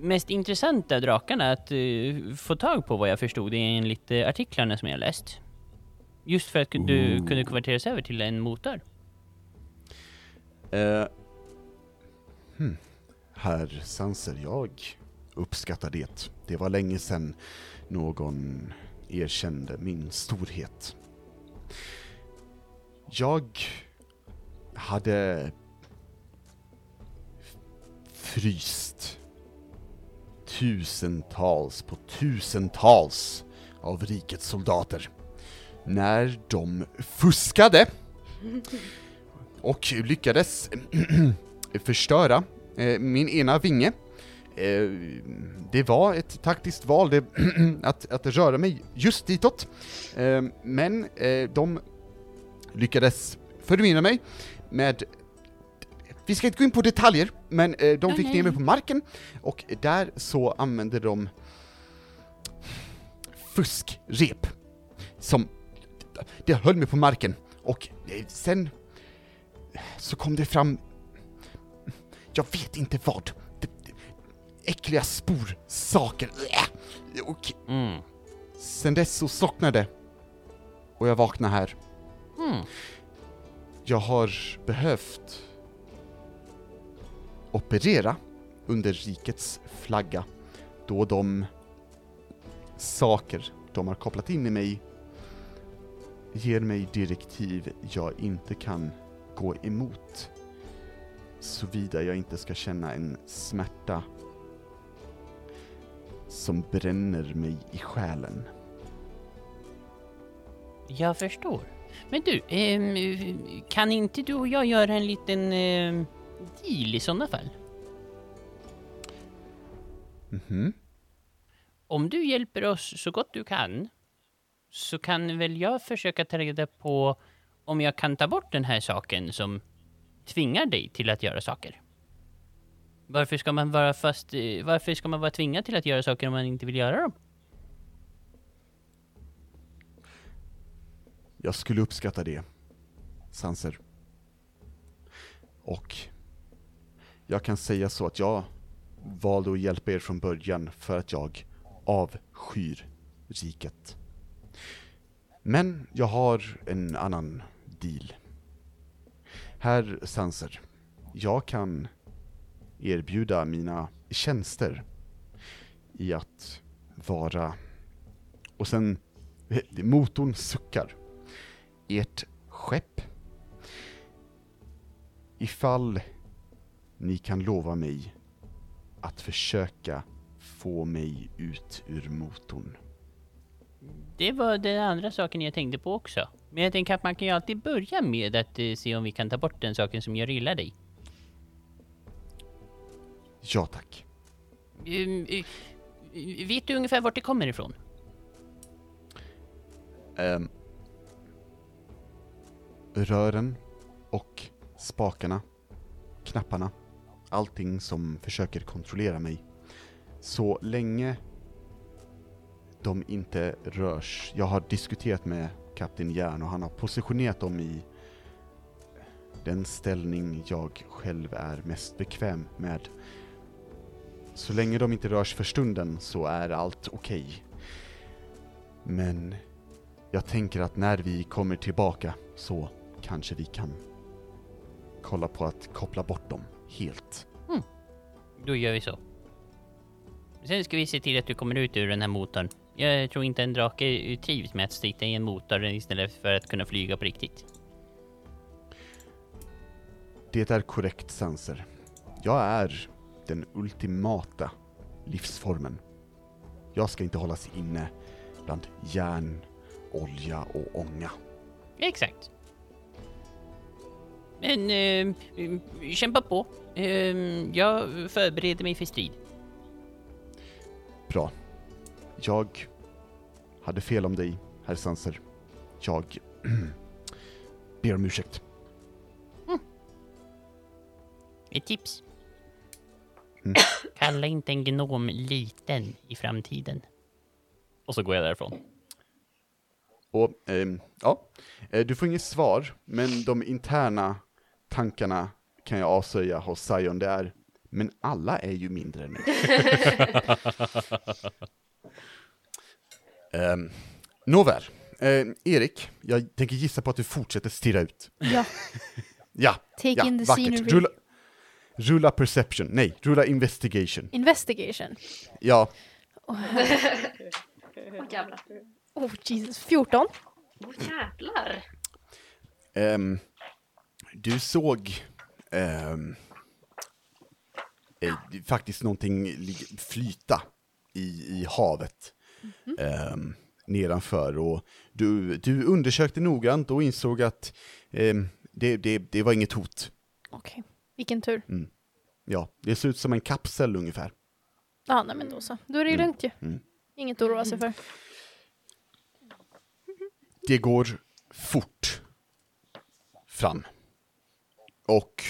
mest intressanta drakarna att eh, få tag på vad jag förstod enligt eh, artiklarna som jag läst. Just för att du kunde konverteras över till en motor. Eh, hmm. Herr Sanser, jag uppskattar det. Det var länge sedan någon erkände min storhet. Jag hade fryst tusentals på tusentals av rikets soldater när de fuskade <laughs> och lyckades <clears throat> förstöra eh, min ena vinge. Eh, det var ett taktiskt val <clears throat> att, att röra mig just ditåt, eh, men de lyckades förmina mig med vi ska inte gå in på detaljer, men eh, de Ja, fick nej. ner mig på marken och där så använde de fuskrep som det höll mig på marken och eh, sen så kom det fram, jag vet inte vad, det, det, äckliga sporsaker. Äh, Och Mm. sen dess så slocknade och jag vaknade här. Mm. Jag har behövt operera under rikets flagga då de saker de har kopplat in i mig ger mig direktiv jag inte kan gå emot såvida jag inte ska känna en smärta som bränner mig i själen. Jag förstår. Men du, eh, kan inte du och jag göra en liten eh deal i sådana fall? Mhm. Om du hjälper oss så gott du kan så kan väl jag försöka ta reda på om jag kan ta bort den här saken som tvingar dig till att göra saker. Varför ska man vara fast, varför ska man vara tvingad till att göra saker om man inte vill göra dem? Jag skulle uppskatta det, Sanser. Och jag kan säga så att jag valde att hjälpa er från början för att jag avskyr riket. Men jag har en annan deal. Herr Sanser, jag kan erbjuda mina tjänster i att vara... Och sen, <laughs> motorn suckar. Ert skepp. Ifall ni kan lova mig att försöka få mig ut ur motorn. Det var den andra saken jag tänkte på också. Men jag tänker att man kan ju alltid börja med att eh, se om vi kan ta bort den saken som gör illa dig. Ja tack. Um, vet du ungefär vart det kommer ifrån? Ehm, rören och spakarna, knapparna, allting som försöker kontrollera mig. Så länge de inte rörs. Jag har diskuterat med Kapten Järn och han har positionerat dem i den ställning jag själv är mest bekväm med. Så länge de inte rörs för stunden så är allt okej. Men jag tänker att när vi kommer tillbaka så kanske vi kan kolla på att koppla bort dem helt. Då gör vi så. Sen ska vi se till att du kommer ut ur den här motorn. Jag tror inte en drake trivs med att sitta i en motor istället för att kunna flyga på riktigt. Det är korrekt, Sanser. Jag är den ultimata livsformen. Jag ska inte hållas inne bland järn, olja och ånga. Exakt. Men eh, kämpa på. Eh, jag förbereder mig för strid. Bra. Jag hade fel om dig, herr Sanser. Jag <clears throat> ber om ursäkt. Ett tips. Mm. <clears throat> Kalla inte en gnom liten i framtiden. Och så går jag därifrån. Och, ehm, ja, eh, du får inget svar, men de interna tankarna kan jag avslöja hos Sion, det är men alla är ju mindre än mig. um, nåväl, eh, Erik, jag tänker gissa på att du fortsätter stirra ut. Ja, <laughs> Ja, take ja, in the vackert. scenery. Rulla, rulla perception, nej, rulla investigation. Investigation. Ja, Åh jävlar. Oh Jesus, 14. Åh jävlar. Ehm, du såg ehm, eh, faktiskt någonting flyta i, i havet ehm, nedanför och du, du undersökte noggrant och insåg att ehm, det, det, det var inget hot. Okej, vilken tur. Ja, det ser ut som en kapsel ungefär. Ja, nej men då så. Då är det ju lugnt ju. Mm. Inget att oroa sig för. Det går fort fram. Och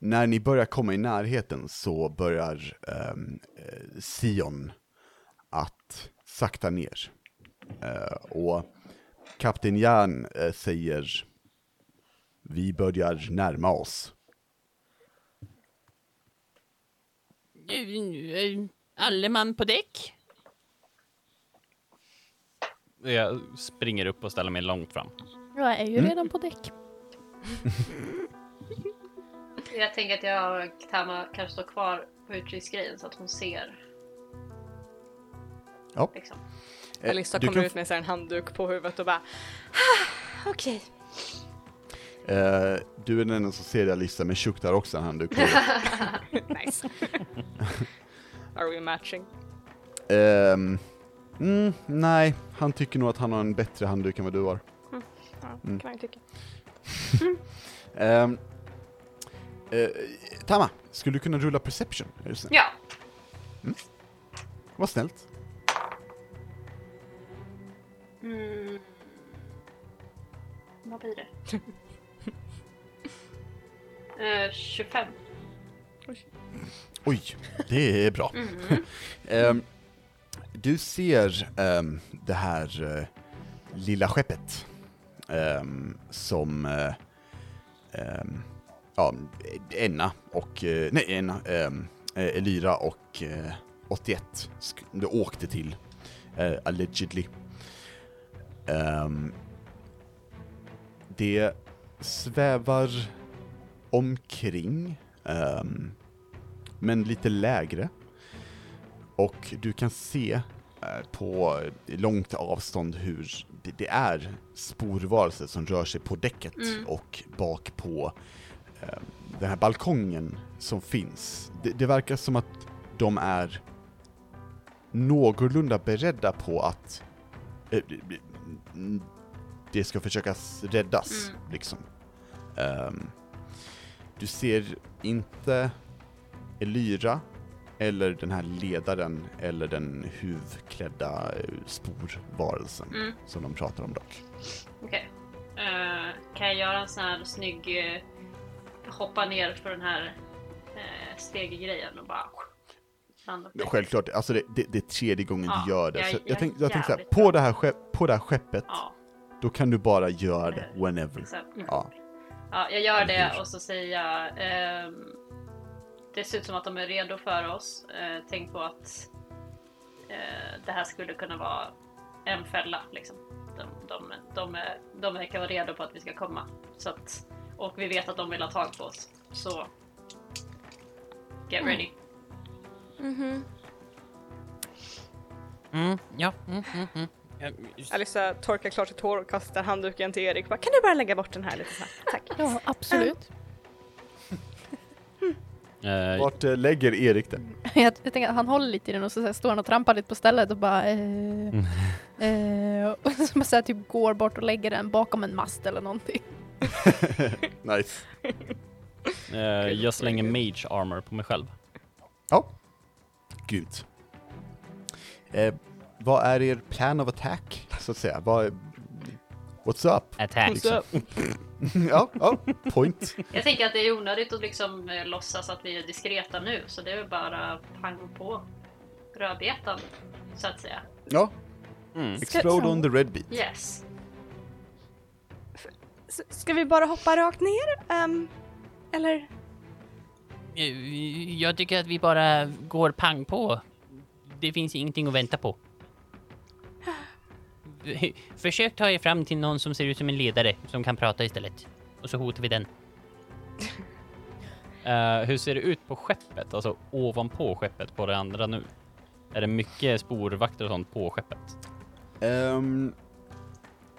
när ni börjar komma i närheten så börjar ehm, eh, Sion att sakta ner. Eh, och Kapten Järn eh, säger vi börjar närma oss. Alle man på däck? Jag springer upp och ställer mig långt fram. Jag är ju Mm. redan på däck. <laughs> Jag tänker att jag Tama kanske står kvar på utkiksgrejen så att hon ser. Ja. Liksom. Eh, Alissa du kommer kan ut med en handduk på huvudet och bara ah, okej. Eh, du är den enda som ser det Alissa, men Shuk där också en handduk. <laughs> Nice. <laughs> Are we matching? Ehm, mm, nej, han tycker nog att han har en bättre handduk än vad du har. Ja, Mm. kan man ju tycka. <laughs> Ehm, eh, Tama, skulle du kunna rulla perception? Är du snäll? Ja. Vad snällt. Mm. Vad blir det? <laughs> Eh, 25. Oj, det är bra. <laughs> Ehm, du ser ehm, det här eh, lilla skeppet ehm, som ehm, ja, Enna och, eh, nej Enna, ehm, eh, Elyra och eh, 81 sk- du åkte till, eh, allegedly. Ehm, det svävar omkring, ehm, men lite lägre. Och du kan se eh, på långt avstånd hur det, det är sporvarelser som rör sig på däcket Mm. och bak på den här balkongen som finns. Det, det verkar som att de är någorlunda beredda på att eh, det ska försökas räddas, Mm. liksom. Ehm, du ser inte Elyra, eller den här ledaren, eller den huvklädda eh, sporvarelsen Mm. som de pratar om dock. Okej. Eh, kan jag göra en sån här snygg eh, hoppa ner för den här uh, steggrejen och bara Ja, Självklart, alltså det, det, det är tredje gången Ja, du gör det. jag- så jag jag, tänkte jag tänkte såhär, på det, här skepp, på det här skeppet, Ja, då kan du bara göra det whenever. exakt. Ja. Ja, jag gör det och så säger jag ehm, Det ser ut som att de är redo för oss. Eh, tänk på att eh, det här skulle kunna vara en fälla. Liksom. De, de, de, är, de verkar vara redo på att vi ska komma. Så att, och vi vet att de vill ha tag på oss. Så get ready. Mhm. Mm, ja, mm, mm, mm. Ja, Alissa torkar klart sitt hår och kastar handduken till Erik. Bara, kan du bara lägga bort den här lite snabbt? <laughs> Tack. Ja, absolut. <laughs> Eh, Vart eh, lägger Erik det? Jag, <laughs> jag tänker att han håller lite i den och så, så här, står han och trampar lite på stället och bara eh, eh, och så, så här, typ går bort och lägger den bakom en mast eller någonting. <laughs> Nice. eh, jag slänger mage armor på mig själv. Ja. Gud. Eh, vad är er plan of attack, så att säga? Vad what's up? Attack. Liksom. <laughs> ja, ja, point. Jag tänker att det är onödigt att liksom eh, låtsas att vi är diskreta nu. Så det är väl bara pang på rödbetan. Så att säga. Ja, Mm. explode on the red beat. Yes. S- Ska vi bara hoppa rakt ner? Ehm, eller? Eh, Jag tycker att vi bara går pang på. Det finns ingenting att vänta på. <gasps> Försök ta er fram till någon som ser ut som en ledare som kan prata istället. Och så hotar vi den. <laughs> Eh, hur ser det ut på skeppet? Alltså ovanpå skeppet på det andra nu? Är det mycket sporvakter och sånt på skeppet? Ehm,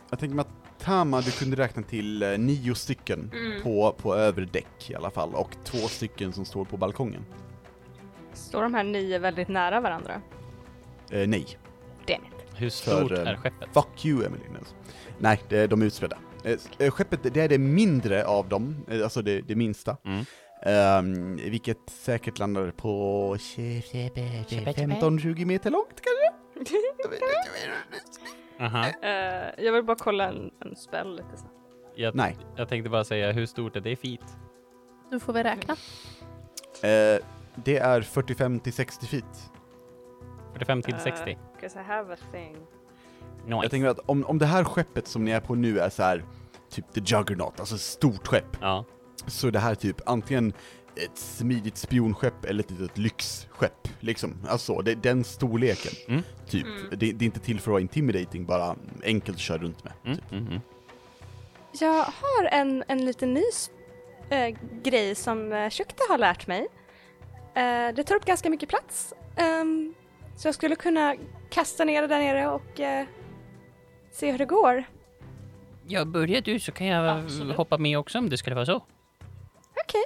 jag tänker mig att Tama, du kunde räkna till eh, nio stycken Mm. på, på övre däck i alla fall, och två stycken som står på balkongen. Står de här nio väldigt nära varandra? Eh, nej. Damn it. Hur stort För, eh, är skeppet? Fuck you, Emily. Nej, det, de är utspridda. Eh, skeppet, det är det mindre av dem, alltså det, det minsta. Mm. Ehm, vilket säkert landar på 15-20 meter långt kanske? <laughs> Aha. Eh, jag vill bara kolla en, en spell lite snabbt. Jag, Nej. jag tänkte bara säga, hur stort är det feet? Nu får vi räkna. Eh, det är 45 till 60 feet. 45 till Eh, 60? Cause I have a thing. Jag Nice. tänker att om, om det här skeppet som ni är på nu är så här typ the juggernaut, alltså ett stort skepp, Ja. så är det här typ antingen ett smidigt spionskepp eller ett litet lyxskepp, liksom. Alltså, det är den storleken, Mm. typ. Mm. Det, det är inte till för att vara intimidating, bara enkelt att köra runt med. Mm. Typ. Mm. Jag har en, en liten ny s- eh, grej som uh, Shukta har lärt mig. Eh, det tar upp ganska mycket plats. Ehm, så jag skulle kunna kasta ner det där nere och eh, se hur det går. Ja, börja du så kan jag Absolut. hoppa med också om det skulle vara så. Okej.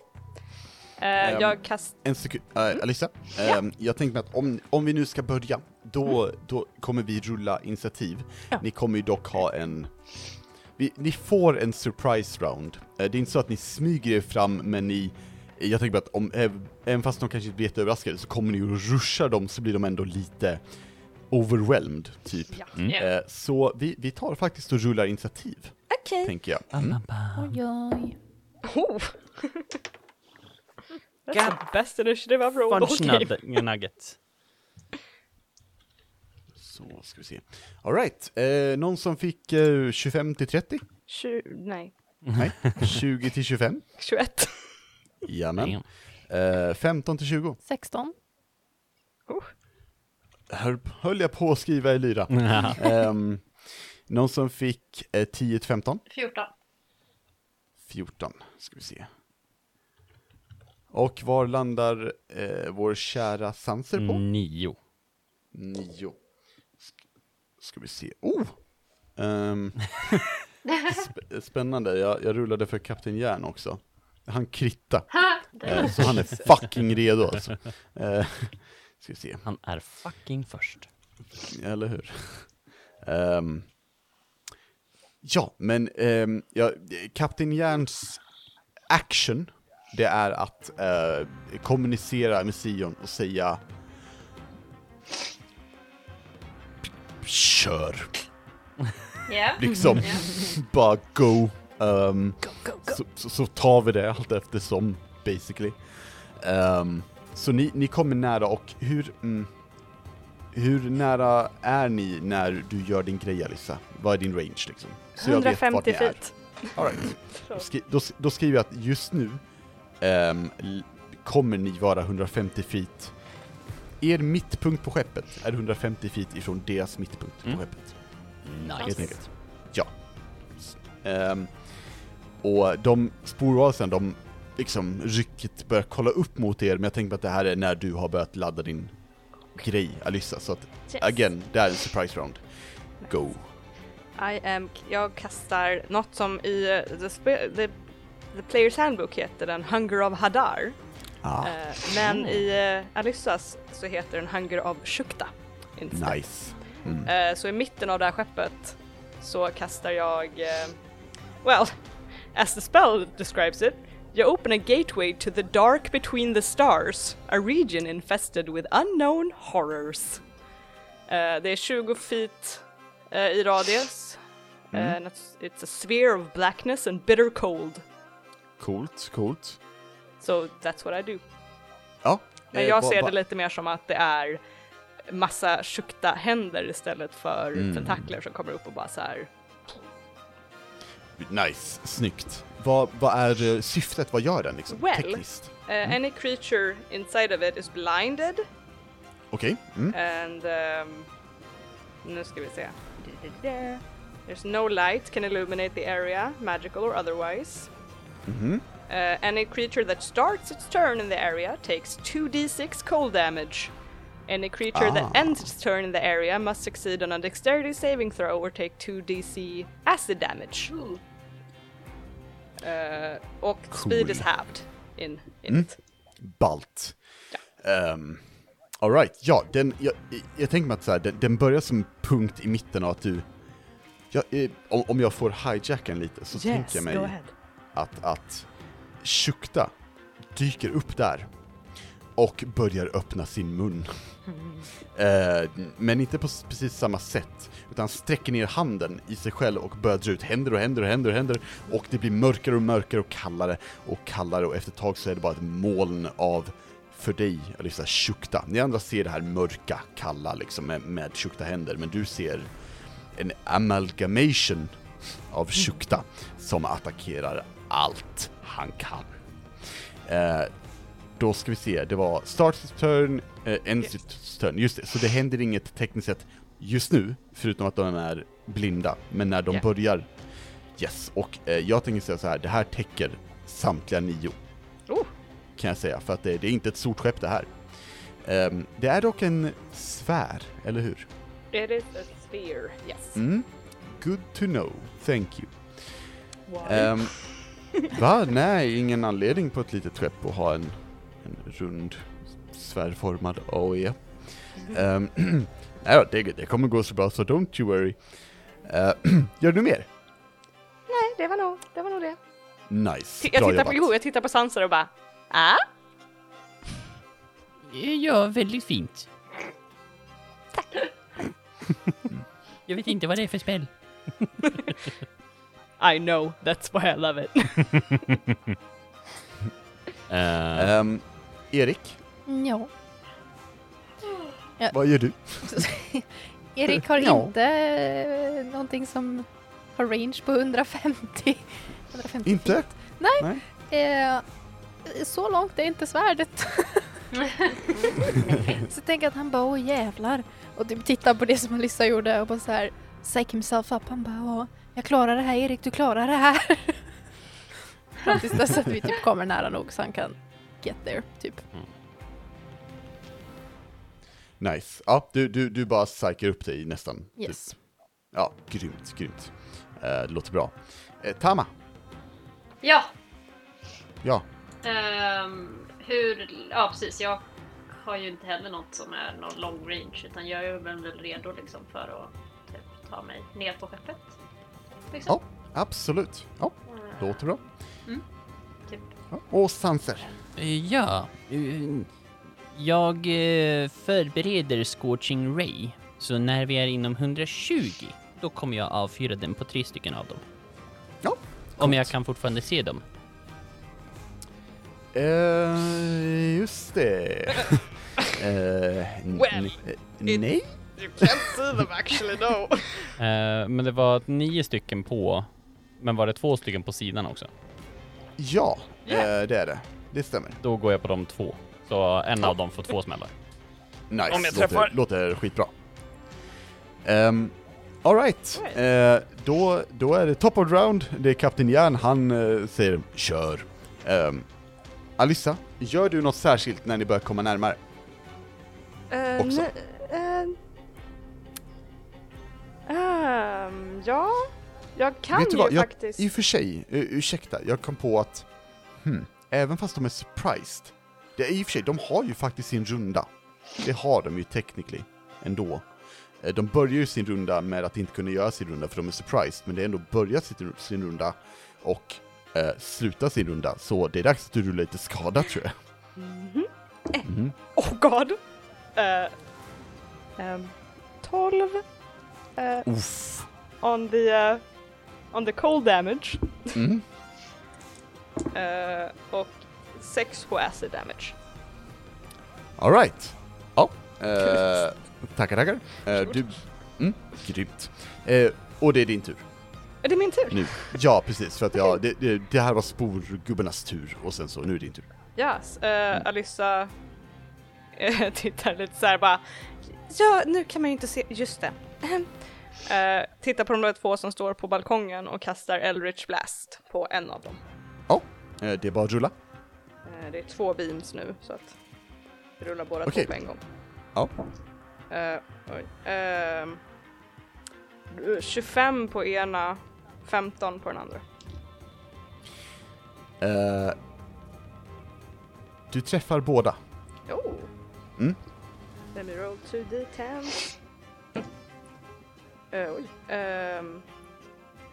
Eh, Ehm, jag kastar... En sekund, äh, Alissa, ehm, jag tänkte att om, om vi nu ska börja, då, då kommer vi rulla initiativ. Ja. Ni kommer ju dock ha en... Vi, ni får en surprise round. Eh, det är inte så att ni smyger er fram, men ni jag tänker bara att om, äv- även fast de kanske inte blir jätteöverraskade så kommer ni att ruscha dem så blir de ändå lite overwhelmed, typ. Ja. Mm. Eh, så vi, vi tar faktiskt och rullar initiativ, Okej. tänker jag. Mm. bam. Oj, oj. Oh. <laughs> That's the best initiative I've rolled game. nugget- nugget. Så ska vi se. Alright, eh, någon som fick eh, 25 till 30? Tju- nej, Nej, 20 till 25? 21. <laughs> Jajamän. Eh, 15 till 20? 16. Här höll jag på att skriva i lyra. <laughs> Ehm, någon som fick eh, 10 till 15? 14. 14, ska vi se. Och var landar eh, vår kära Sanser på? Nio. 9. Sk- ska vi se. Oh! Ehm, <laughs> sp- spännande, jag, jag rullade för Kapten Järn också. Han kritta, <laughs> eh, så han är fucking redo alltså. Eh, ska vi se. Han är fucking först. Eller hur? Ehm, ja, men um, ja, Kapten Järns action, det är att eh, kommunicera med Sion och säga Kör! Ja. Liksom, Ja. bara go. Ehm, Så, så, så tar vi det allt eftersom, basically. Ehm, så ni, ni kommer nära och hur, mm, hur nära är ni när du gör din grej Alissa? Vad är din range liksom? Så jag vet vart 150 ni är. feet. All right. <laughs> Då, skri, då, då skriver jag att just nu l- kommer ni vara 150 feet. Er mittpunkt på skeppet är 150 feet ifrån deras mittpunkt Mm. på skeppet. Nice. Helt enkelt. Ja. Ehm, och de sporvarelserna, de liksom rycket börjar kolla upp mot er, men jag tänker att det här är när du har börjat ladda din grej, Alyssa. Så att, Yes. again, det är en surprise round. Go. I am, jag kastar något som i eh, the, Players Handbook heter den Hunger of Hadar. Ah, Eh, men i uh, Alyssas så heter den Hunger of Shukta. instead. nice. Mm. Eh, så i mitten av det här skeppet så kastar jag, eh, well, as the spell describes it, you open a gateway to the dark between the stars, a region infested with unknown horrors. Eh, det är 20 feet eh, i radius. Eh, and it's, it's a sphere of blackness and bitter cold. Coolt, coolt. So that's what I do. Ja. Men eh, jag ser det lite mer som att det är massa tjukta händer istället för Mm. tentakler som kommer upp och bara så här. Nice, snyggt. Vad, vad är eh, syftet? Vad gör den liksom? Well. Tekniskt? Uh, Any creature inside of it is blinded Okej. Mm. and um, nu ska vi se. There's no light can illuminate the area, magical or otherwise. Mhm. Uh, any creature that starts its turn in the area takes 2d6 cold damage. Any creature Ah. that ends its turn in the area must succeed on a dexterity saving throw or take 2dc acid damage. Uh, och speed Cool. is halved in, in Mm. Balt. Um, Alright, ja, den, jag, jag tänker mig att så här, den, den börjar som punkt i mitten av att du... Ja, eh, om, om jag får hijacka lite så tänker jag mig att, att Shukta dyker upp där och börjar öppna sin mun. Eh, men inte på precis samma sätt, utan sträcker ner handen i sig själv och börjar dra ut händer och händer och händer och händer och det blir mörkare och mörkare och kallare och kallare och efter ett tag så är det bara ett moln av för dig, så här Shukta. Ni andra ser det här mörka, kalla liksom med, med Shukta händer, men du ser en amalgamation av Shukta som attackerar allt han kan. Eh, då ska vi se, det var starts turn, eh, ends its turn, just det, så det händer inget tekniskt sett just nu, förutom att de är blinda, men när de Ja. börjar, yes, och eh, jag tänker säga så här, det här täcker samtliga nio, Oh. kan jag säga, för att det, det är inte ett stort skepp det här. Ehm, det är dock en sfär, eller hur? It is a sphere, yes. Mm. Good to know, thank you. Why? Ehm, <laughs> va? Nej, ingen anledning på ett litet skepp att ha en, en rund sfärformad AOE. Um, <clears throat> nej då, det, det kommer gå så bra så don't you worry. Uh, <clears throat> gör du mer? Nej, det var nog det. Var nog det. Nice, Jag bra tittar, på, jobbat. jo, jag tittar på Sanser och bara Ah? Ja, väldigt fint. Jag vet inte vad det är för spel. <laughs> I know, that's why I love it. <laughs> Eh, Ehm, Erik, Ja. vad gör du? <laughs> Erik har Ja. inte eh, någonting som har range på 150. 150 Inte? feet. Nej. Nej. Eh, så långt är inte svärdet. <laughs> så jag tänker att han bara åh jävlar. Och typ tittar på det som Alyssa gjorde och bara så här psych himself up. Han bara åh, jag klarar det här Erik, du klarar det här. <laughs> Fram tills dess att vi typ kommer nära nog så han kan get there, typ. Nice. Ja, du, du, du bara psykar upp dig nästan. Yes. Typ. Ja, grymt, grymt. Eh, det låter bra. Eh, Tama, Ja, ja. ehm, hur... Ja, precis. Jag har ju inte heller något som är någon long range utan jag är väl väl redo liksom för att typ, ta mig ner på skeppet. Liksom. Ja, absolut. Ja, låter bra. typ. Ja. Och Sanser. Eh, Ja, eh, jag eh, förbereder Scorching Ray. Så när vi är inom 120, då kommer jag avfyra den på tre stycken av dem. Ja, Om jag kan fortfarande se dem. Eh, just det. <laughs> N- Well, nej? You can't see them actually, no. <laughs> eh, men det var nio stycken på, men var det två stycken på sidan också? Ja, eh, det är det. Det stämmer. Då går jag på de två. Så en av dem får två smällar. Nice, Om jag träffar. låter, låter skitbra. Um, Alright, eh, då, då är det top of the round, det är Kapten Järn, han eh, säger kör. Um, Alissa, gör du något särskilt när ni börjar komma närmare? Eh, Också. nej, ehm, ja, jag kan Vet du ju vad, jag, faktiskt... i och för sig, ursäkta, jag kom på att, hmm, även fast de är surprised, det är i och för sig, de har ju faktiskt sin runda. Det har de ju technically, ändå. Eh, De börjar ju sin runda med att inte kunna göra sin runda för de är surprised, men det är ändå börjat sin, sin runda och eh, sluta sin runda, så det är dags att du rullar lite skada tror jag. Mhm. Mhm. Oh god! Uh, um, 12 eh, Uff. on the eh, on the cold damage Mm. <laughs> eh, och 6 på acid damage. Alright. Ja, eh, tackar tackar. Eh, du, mm, grymt. Eh, och det är din tur. Är det min tur? Nu. Ja, precis. För att ja, det, det, det här var sporgubbarnas tur och sen så, nu är det din tur. Yes, uh, Alyssa eh, <laughs> tittar lite såhär bara Ja, nu kan man ju inte se, just det. Ahem. <clears throat> Eh, tittar på de där två som står på balkongen och kastar Eldritch Blast på en av dem. Ja, eh, det är bara att rulla. Eh, det är två beams nu så att vi rullar båda Okej. två på en gång. Ja. Oj. Ehm, 25 på ena, 15 på den andra. Du träffar båda. Oh. Mm. Let me roll 2d10. Eh, oj. Ehm,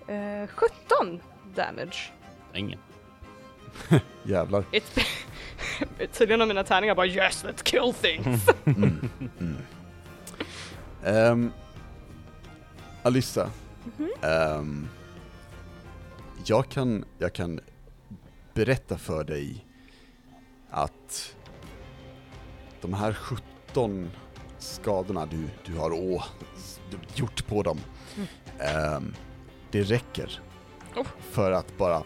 eh, 17 damage. Ingen. <laughs> Jävlar. It's <laughs> Tydligen har mina tärningar bara yes let's kill things. <laughs> Mm. Mm. Ehm, Alyssa. Ehm, jag, kan, jag kan berätta för dig att de här 17 skadorna du, du har å, gjort på dem, ehm, det räcker Oh. för att bara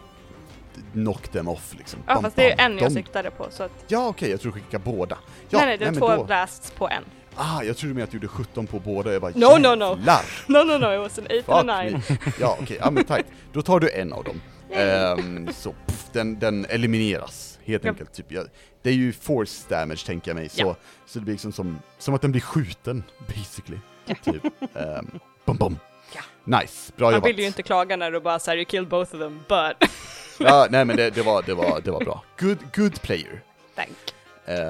knock them off liksom. ja Bam, fast det är bam. en jag De- siktade på så att Ja okej, jag tror du skickar båda. Ja, nej nej det är två då- blasts på en. Ah, jag trodde med att du gjorde 17 på båda, jag bara No, no, no. jävlar! No no no it was an 8 Fuck and a 9. me. Ja okej, ja men tight. Då tar du en av dem. <laughs> Ehm, så pff, den, den elimineras helt Ja. enkelt. Typ. Ja, det är ju force damage tänker jag mig, så, Ja. så det blir liksom som, som att den blir skjuten basically. Typ. Um, bom, bom. Ja. Nice, bra Man jobbat. vill ju inte klaga när du bara säger you killed both of them but <laughs> Ja, nej men det, det, var, det, var, det var bra. Good, good player. thank.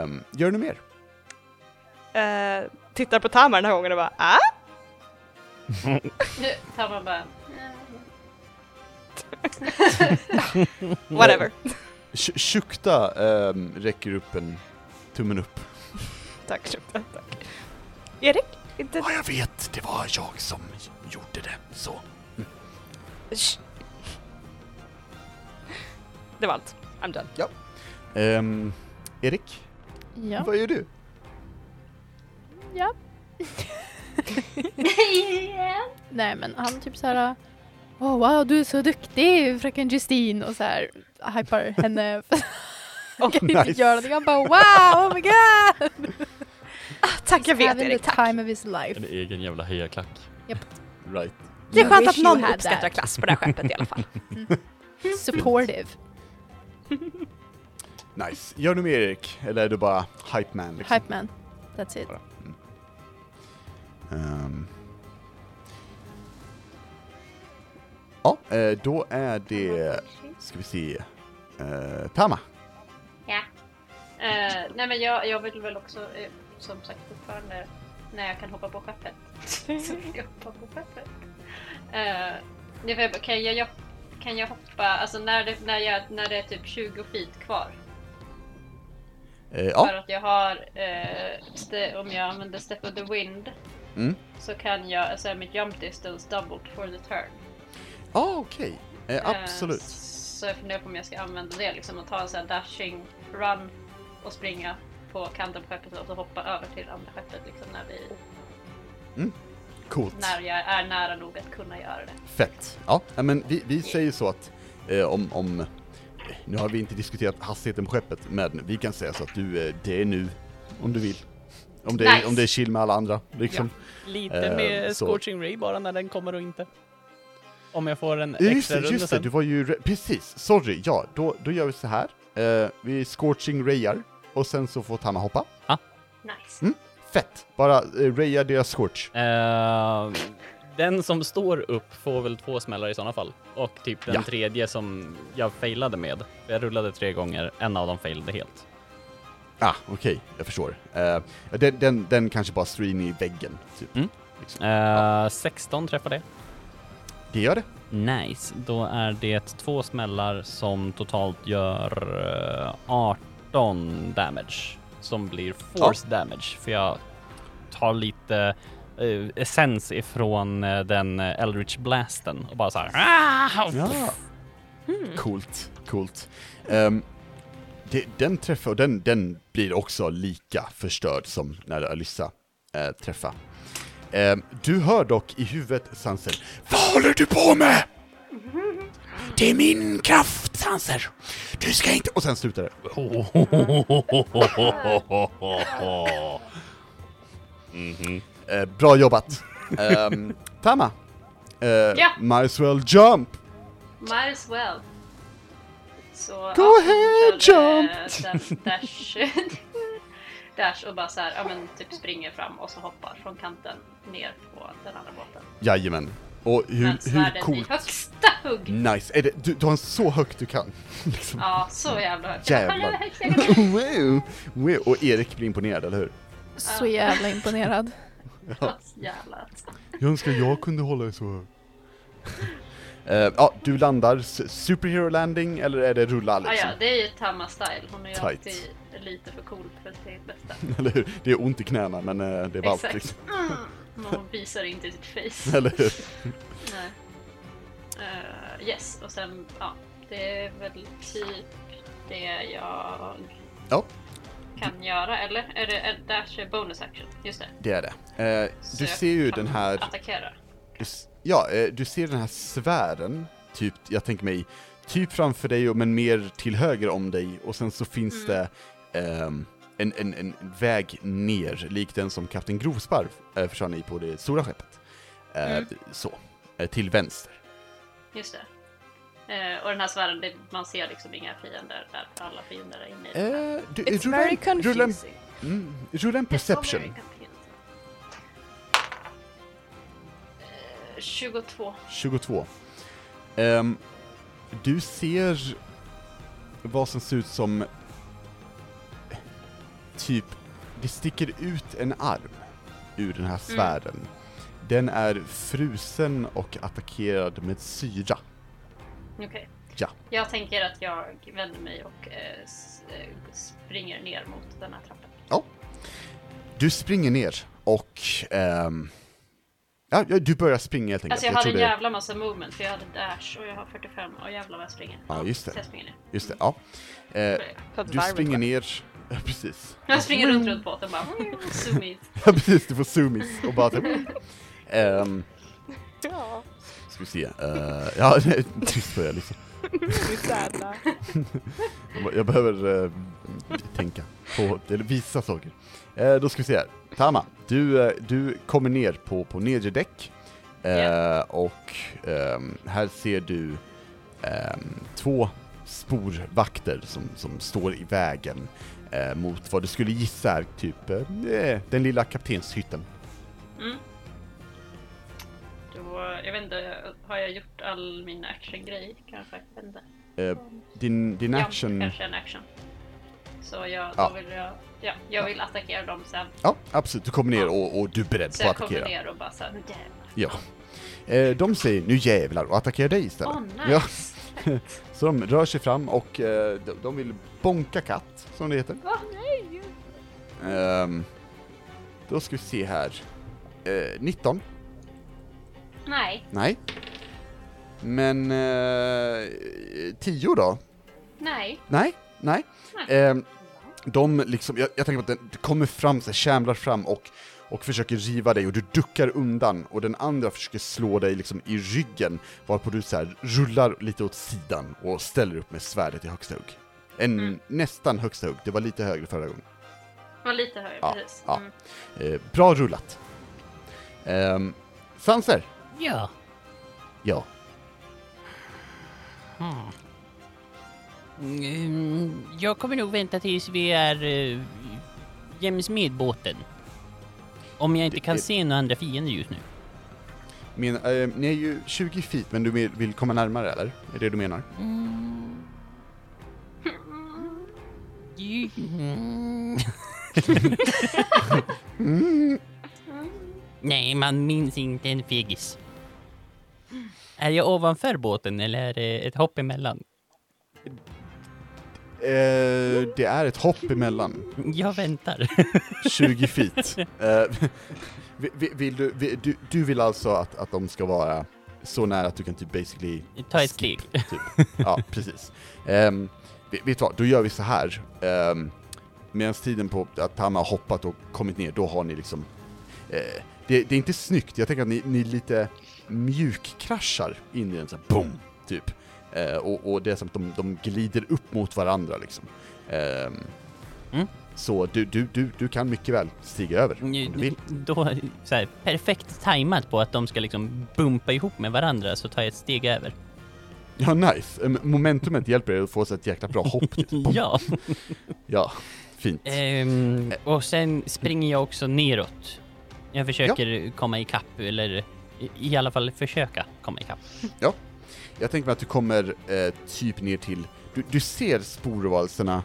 Um, gör du mer? Eh, tittar på Tamar den här gången och bara ah? Tar man bara... <laughs> Whatever. <laughs> Sh- Shukta ehm, räcker upp en tummen upp. <laughs> Tack, Shukta, tack. Erik? Inte... Ja, jag vet, det var jag som gjorde det. Så. Shh. Det var allt. I'm done. Ehm, Erik, Ja. vad gör du? ja. yeah. <laughs> Nej men han typ såhär Åh wow du är så duktig fröken Justine och så här hypar henne <laughs> han kan inte nice. göra någonting. Han bara wow oh my god! Ah, tack, jag vet Having Erik. the Tack. time of his life. En egen jävla hejaklack. Right. Det är skönt att någon uppskattar that. klass på det här skeppet i alla fall. <laughs> Supportive. <laughs> Nice. Gör du mer Erik? Eller är du bara hype man liksom? Hype man. That's it. Ehm. Ja, eh, då är det, ska vi se, eh, Tama. Ja. Eh, nej men jag, jag vill väl också, eh, som sagt fortfarande, när jag kan hoppa på skeppet. så <laughs> vill jag hoppa på skeppet. Uh, var, kan, jag, kan jag hoppa, alltså när det, när, jag, när det är typ 20 feet kvar? Eh, För ja, att jag har, eh, ste, om jag använder Step of the Wind mm. så kan jag, alltså är mitt jump distance doubled for the turn. ah, okej. Eh, Eh, absolut. Så jag funderar på om jag ska använda det liksom och ta en sån här dashing run och springa på kanten på skeppet och så hoppa över till andra skeppet liksom när, vi, Coolt. när jag är nära nog att kunna göra det. Fett. Ja, ja, men vi, vi säger så att eh, om, om, nu har vi inte diskuterat hastigheten på skeppet, men vi kan säga så att du, eh, det är nu, om du vill. Om det, är, Nice. om det är chill med alla andra, liksom. Lite Eh, med så. Scorching Ray bara när den kommer och inte. Om jag får en Just extra det, runda just det, sen. du var ju, re- precis, sorry, ja, då, då gör vi så här. Eh, vi scorching rayar, och sen så får Tama hoppa. Nice. Mm. Fett! Bara eh, raya deras scorch. Eh, den som står upp får väl två smällar i sådana fall. Och typ den Ja. tredje som jag failade med. Jag rullade tre gånger, en av dem failade helt. Ah, okej, jag förstår. Eh, den, den, den kanske bara står in i väggen, typ. Mm. Liksom. Eh, 16 träffar det. Det gör det. Nice, då är det två smällar som totalt gör eh, 18 damage. Som blir force damage, för jag tar lite eh, essens ifrån eh, den eh, Eldritch Blasten och bara så här. "Ah!" Ja. Coolt, coolt. Ehm, det, den träffar, och den, den blir också lika förstörd som när Alyssa uh, träffar. Ehm, du hör dock i huvudet Sanser, Vad håller du på med? <laughs> Det är min kraft Sanser! Du ska inte... Och sen slutar det. <laughs> Mhm. Eh, bra jobbat. Ehm, <laughs> Tama. Uh, Ja. Might as well jump. Might as well. Så, Go ahead, eh, jump. dash, dash och bara så här, ja men typ springer fram och så hoppar från kanten ner på den andra båten. Jajamän. Och hur, Med hur svärdet i coolt? högsta hugg. Nice. Är det, du, du har en så högt du kan. <laughs> liksom. Ja, så jävla högt. Jävlar. <laughs> Wow, wow. Och Erik blir imponerad, eller hur? Så jävla imponerad. <laughs> Jävlar. Jag önskar jag kunde hålla det så högt. Eh, ja, du landar. Superhero landing, eller är det rulla liksom? ja, det är ju Tama style. Hon är ju Tight. alltid lite för cool för sitt bästa. <laughs> Eller hur? Det är ont i knäna, men eh, det är ballt Exakt. liksom. Mm. <laughs> Men hon visar inte sitt face. <laughs> Eller hur? Nej. Eh, yes, och sen, ja, det är väl typ det jag Ja. kan göra, eller? Är det är dash är bonus action? Just det. Det är det. Så du ser ju den här... Attackera. Du Ja, eh, du ser den här sfären, typ, jag tänker mig, typ framför dig, men mer till höger om dig, och sen så finns Mm. det ehm, en, en, en väg ner, lik den som Kapten Grovsparv eh, försvann i på det stora skeppet. Eh, Mm. Så, eh, till vänster. Just det. Eh, och den här sfären, det, man ser liksom inga fiender där, alla fiender är inne i den. Eh, du, It's rulla, very en, rulla, en, confusing. mm, rulla en perception. 22. 22. Ehm, du ser vad som ser ut som typ, det sticker ut en arm ur den här sfären. Den är frusen och attackerad med syra. Okej. Ja. Jag tänker att jag vänder mig och eh, eh, springer ner mot den här trappan. Du springer ner och... ehm, ja, ja, du börjar springa helt enkelt. Alltså jag, hade en tror det- jävla massa movement för jag hade dash och jag har 45 och jävlar vad jag springer. Ja, just det. Så jag springer ner. Just det, ja. Eh, du springer ner... <laughs> Ja, precis. Jag springer runt runt båten bara zoom in. <laughs> Ja, precis. Du får zoomis och bara... typ- <laughs> Ehm, Ja, ska vi se. eh, ja, tyst på er liksom. <laughs> <laughs> Jag behöver eh, tänka på, eller visa saker. Eh, då ska vi se här. Tama, du, eh, du kommer ner på, på nedre däck. Eh, Ja. Och ehm, här ser du ehm, två sporvakter som, som står i vägen eh, mot vad du skulle gissa är typ eh, den lilla kaptenshytten. Mm. Då, jag vet inte, har jag gjort all min action-grej kanske? Jag vet inte. Eh, din, din Ja, action... kanske en action. Så jag, Ja. då vill jag, ja, jag vill attackera dem sen. Ja, absolut. Du kommer ner Ja. och, och du är beredd Så på att jag kommer attackera. ner och bara såhär, nu jävlar. Ja. Eh, de säger nu jävlar och attackerar dig istället. Ja. nice! <laughs> Så de rör sig fram och eh, de, de vill bonka katt, som det heter. Va? Nej! Ehm, då ska vi se här. Eh, 19? Nej, Nej. Men eh, 10 då? nej. Nej, nej. Ehm, de liksom, jag, jag tänker på att den kommer fram, så kämlar fram och, och försöker riva dig och du duckar undan och den andra försöker slå dig liksom i ryggen varpå du så här rullar lite åt sidan och ställer upp med svärdet i högsta hugg. En Mm. nästan högsta hugg, det var lite högre förra gången. Var lite högre, Ja, precis. ja. Mm. Eh, bra rullat. Um, Sanser? Ja. Ja. Hmm. Mm, jag kommer nog vänta tills vi är uh, jäms med båten. Om jag inte kan Det- se några andra fiender just nu. Men, eh, ni är ju 20 feet, men du vill- komma närmare eller? Är det du menar? Mm. <laughs> <laughs> Mm. Nej, man minns inte en fegis. Är jag ovanför båten eller är det ett hopp emellan? Eh, det är ett hopp emellan. Jag väntar. 20 <laughs> feet. Eh, vi- vi- vill du, vi- du, du vill alltså att, att de ska vara så nära att du kan typ basically... Ta ett steg. Typ. Ja, <laughs> precis. Um, vet du vad, då gör vi så här. Um, Medan tiden på att Tama har hoppat och kommit ner, då har ni liksom... eh, det, det är inte snyggt, jag tänker att ni, ni lite mjukkraschar in i en sån här boom, typ. Eh, och, och det är som att de, de glider upp mot varandra liksom. Ehm, Mm. Så du, du, du, du kan mycket väl stiga över om du vill. Då, så här, perfekt tajmat på att de ska liksom bumpa ihop med varandra så tar jag ett steg över. Ja, nice. Momentumet hjälper er att få ett jäkla bra hopp. Typ. <laughs> Ja. <laughs> ja, fint. Ehm, och sen springer jag också neråt. Jag försöker komma ikapp, eller i, alla fall försöka komma ikapp. Jag tänker mig att du kommer eh, typ ner till, du, du ser sporvalserna,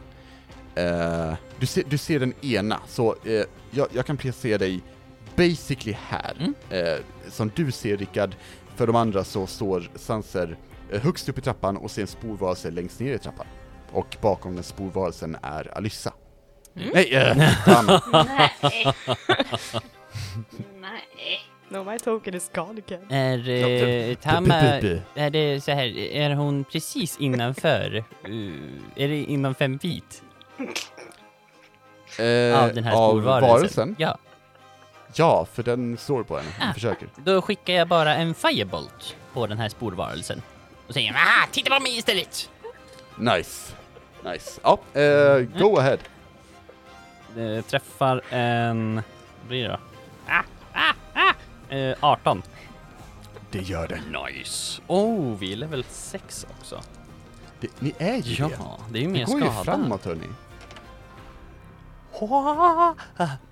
eh, du, ser, du ser den ena, så eh, jag, jag kan placera dig basically här. Mm. Eh, som du ser Rickard, för de andra så står Sanser eh, högst upp i trappan och ser en sporvalse längst ner i trappan. Och bakom den sporvalsen är Alyssa. Mm. Nej, eh, Tama. <laughs> Nej. No, my token is gone again. Är eh, Tama, bu. är det så här, är hon precis innanför? Uh, är det inom fem feet Eh, av den här av varelsen? Ja, Ja, för den står på henne. Hon Ah. försöker. då skickar jag bara en firebolt på den här sporvarelsen. Och säger ah, titta på mig istället! Nice. Nice. Ja, eh, go ahead. Eh, träffar en... Vad blir det då? Eh, 18. Det gör det. Nice! Oh, vi är level 6 också. det ni är ju det. Ja, det är ju Det mer går ju skada. framåt hörni.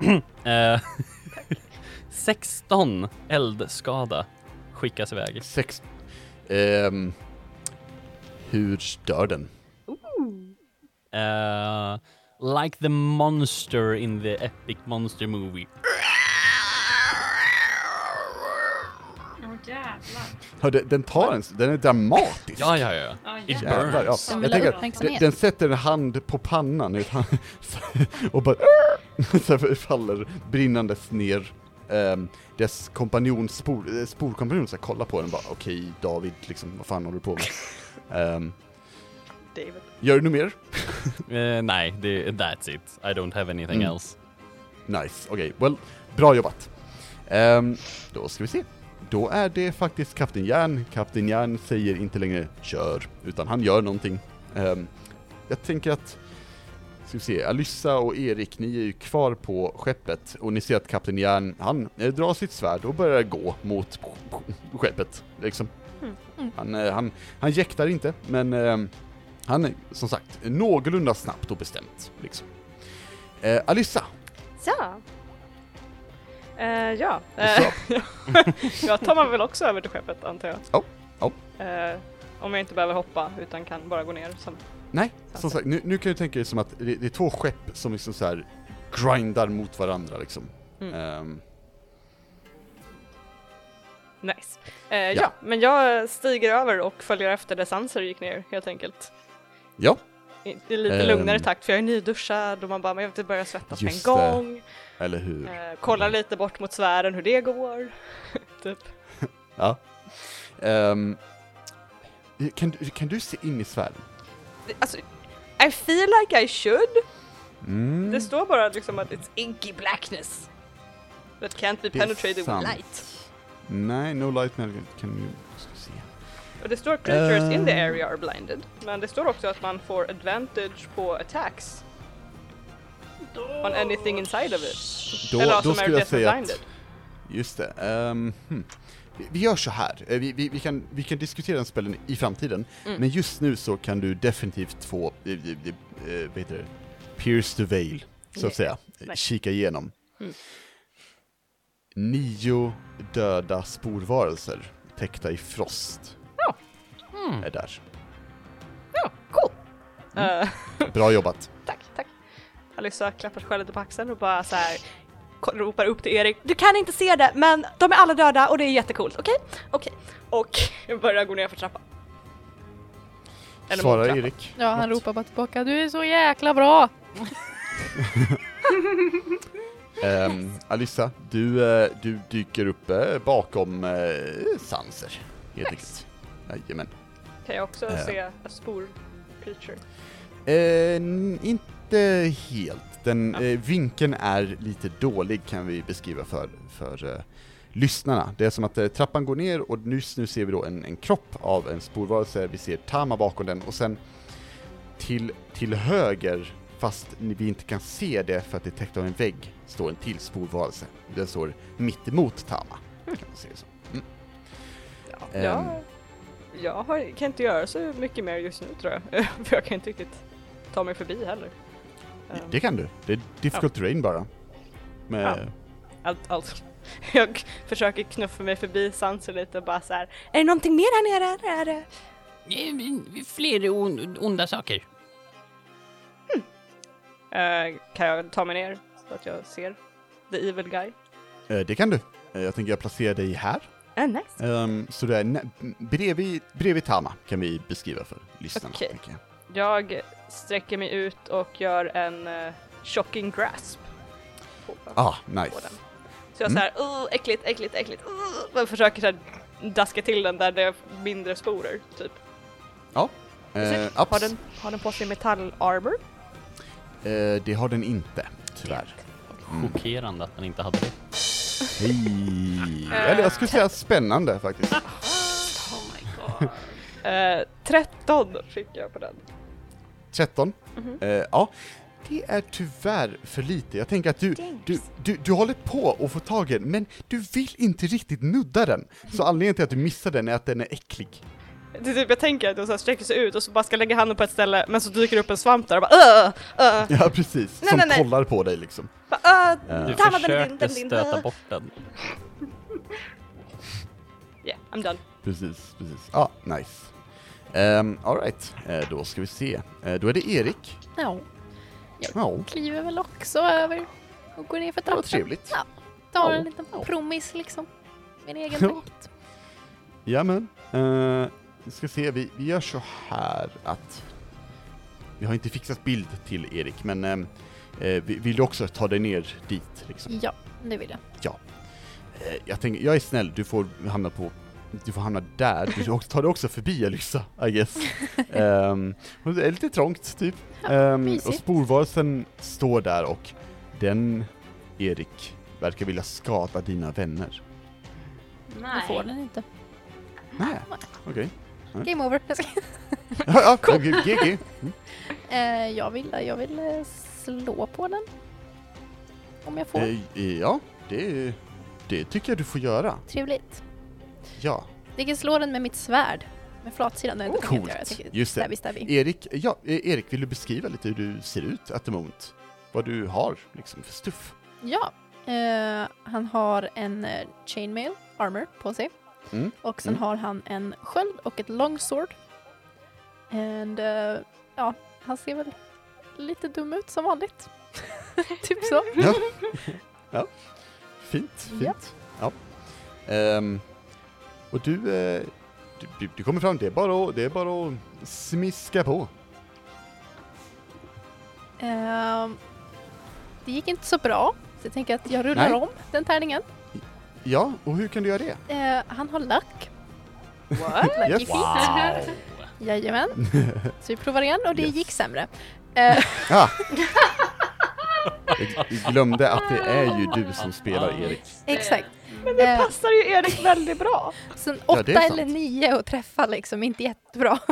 <clears throat> Eh, <laughs> 16 eldskada skickas iväg. Sex... Ehm, hur dör den? Eh, like the monster in the epic monster movie. Jävlar. Ja, den, den tar en, den är dramatisk. Ja, ja, ja. Ja, It jävlar. Ja. burns. Den Jag vill ha tänker att den, uppmärksamhet. den sätter en hand på pannan <laughs> och bara <laughs> så faller brinnandes ner. Um, dess kompanjon, spor, eh, sporkompanjon, så här, kollar på den och bara okej David, liksom, vad fan håller du på med? <laughs> Ehm, David. gör du något mer? Eh, nej, det, that's it. I don't have anything Mm. else. Nice, okej, well, bra jobbat. Ehm, då ska vi se. Då är det faktiskt Kapten Järn. Kapten Järn säger inte längre kör, utan han gör någonting. Ehm, jag tänker att, ska vi se, Alyssa och Erik, ni är ju kvar på skeppet och ni ser att Kapten Järn, han eh, drar sitt svärd och börjar gå mot skeppet, liksom. Mm. Mm. Han, eh, han, han jäktar inte, men ehm, han är som sagt någorlunda snabbt och bestämt, liksom. Eh, Alyssa, Ja. Eh, ja. Eh, <laughs> jag tar man väl också över till skeppet antar jag. Ja, ja. Eh, om jag inte behöver hoppa utan kan bara gå ner som... Nej, som sagt, nu, nu kan du tänka dig som att det, det är två skepp som liksom så här grindar mot varandra liksom. Mm. Ehm, Nice. Eh, ja. men jag stiger över och följer efter där Sanser gick ner helt enkelt. ja, I, i lite Ehm. lugnare takt för jag är nyduschad och man bara, men jag vill inte börja svettas med en Just det. Eller hur? Eh, kollar lite bort mot sfären hur det går. <laughs> typ. <laughs> Ja. Ehm, kan, du- kan du se in i sfären? Alltså, I feel like I should. Mm. Det står bara liksom att it's inky blackness. That can't be penetrated with light. Nej, no light ju... Ska se. Och det står creatures in the Ehm. area are blinded. Men det står också att man får advantage på attacks on anything inside of it. Då, Eller då skulle jag säga blinded. att... Just det. ehm, hmm. vi, gör så här. Eh, vi, vi, vi, kan, vi kan diskutera den spelen i framtiden, Mm. men just nu så kan du definitivt få, eh, vad heter det, pierce the veil, så att Yeah. säga. Nice. Kika igenom. Mm. Nio döda sporvarelser täckta i frost Mm. är där. Ja, cool! Mm. Bra jobbat. Alyssa klappar sig själv lite på axeln och bara så här ropar upp till Erik. Du kan inte se det, men de är alla döda och det är jättecoolt, okej? Okej. Och jag börjar gå ner för trappan. Eller Svarar. Erik. Ja, han något? ropar bara tillbaka. Du är så jäkla bra! <laughs> Ehm, Alyssa, du, eh, du dyker upp eh, bakom eh, Sanser, helt enkelt. Jajamän. Kan jag också Eh. se a spor creature? Eh, n- inte helt. Den, Ja. eh, vinkeln är lite dålig kan vi beskriva för, för eh, lyssnarna. Det är som att eh, trappan går ner och just nu ser vi då en, en kropp av en sporvarelse, vi ser Tama bakom den och sen till, till höger, fast vi inte kan se det för att det är täckt av en vägg, står en till sporvarelse. Den står mitt emot Tama, kan man säga så. Ja, Ehm. jag, jag har, kan inte göra så mycket mer just nu tror jag. <laughs> För jag kan inte riktigt ta mig förbi heller. Det kan du, det är difficult terrain bara. Med, Ja. allt, allt. <laughs> Jag försöker knuffa mig förbi Sanser lite och bara så här. Är det någonting mer här nere eller är det? Fler on, onda saker. Eh, kan jag ta mig ner så att jag ser the evil guy? eh, det kan du. Eh, jag tänker jag placerar dig här. Ah, nice. Um, så det är bredvid, bredvid Tama kan vi beskriva för lyssnarna. Okej. Jag. Sträcker mig ut och gör en uh, shocking grasp. På, Ah, på nice. den. Så jag Mm. såhär, uh, äckligt, äckligt, äckligt. Uh, jag försöker så här, daska till den där det är mindre sporer, typ. Eh, har, abs- den, har den på sig metallarmor? eh, det har den inte, tyvärr. Mm. Chockerande att man inte hade det. Hej. Eller jag skulle säga spännande faktiskt. <laughs> Oh my god. Eh, 13 fick jag på den. 13. Mhm. Eh, ja, det är tyvärr för lite. Jag tänker att du, du, du, du håller på att få tag i den, men du vill inte riktigt nudda den. Så <laughs> anledningen till att du missar den är att den är äcklig. Det är typ, jag tänker att så här sträcker sig ut och så bara ska lägga handen på ett ställe men så dyker det upp en svamp där och bara uh, uh, <laughs> Ja, precis. Nej, Som nej, nej. kollar på dig liksom. bara, uh, Eh, Du den är din, den stöta bort den. <laughs> Yeah, I'm done. Precis, precis. Ja, nice. Um, Alright, eh, då ska vi se. Eh, då är det Erik. Ja, Ja, kliver väl också över och går ner för trappan. trevligt. Ja, tar Ja. en liten Ja. promis liksom. Min egen Ja. takt. Jamen, uh, vi ska se, vi, vi gör så här att vi har inte fixat bild till Erik, men ehm, eh, vi vill du också ta dig ner dit liksom? Ja, det vill jag. Eh, jag tänker, jag är snäll, du får hamna på du får hamna där, du tar dig också förbi Alyssa, I guess. <laughs> Ehm, och det är lite trångt, typ. Ehm, och sporvarelsen står där och den, Erik, verkar vilja skada dina vänner. Jag får den inte. Nej, okej. Game over. Ja, ja, GG. Mm. Eh, jag vill, jag vill eh, slå på den. Om jag får. Eh, ja, det, det tycker jag du får göra. Trevligt. Ja, Jag kan slå den med mitt svärd. Med flatsidan. Oh, coolt. Just det. Stabby, stabby. Erik, ja, eh, Erik, vill du beskriva lite hur du ser ut at the moment? Vad du har liksom för stuff? Ja. Eh, han har en eh, chainmail armor på sig. Mm. Och sen Mm. har han en sköld och ett longsword. And eh, ja, han ser väl lite dum ut som vanligt. <laughs> typ så. Ja. <laughs> ja. Fint, fint. Ja. Ja. Ehm, och du, eh, du, du, du kommer fram, det är bara att, det är bara att smiska på. Ehm, det gick inte så bra. Så jag tänker att jag rullar Nej. om den tärningen. Ja, och hur kan du göra det? Eh, han har luck. What? <laughs> Yes. Wow! Jajamän. <laughs> Så vi provar igen och det Yes. gick sämre. Eh, Ah. <laughs> Jag glömde att det är ju du som spelar Erik. exakt. Men det Eh, passar ju Erik väldigt bra. <laughs> Sen Ja, åtta sant. eller nio och träffa liksom, inte jättebra. <laughs>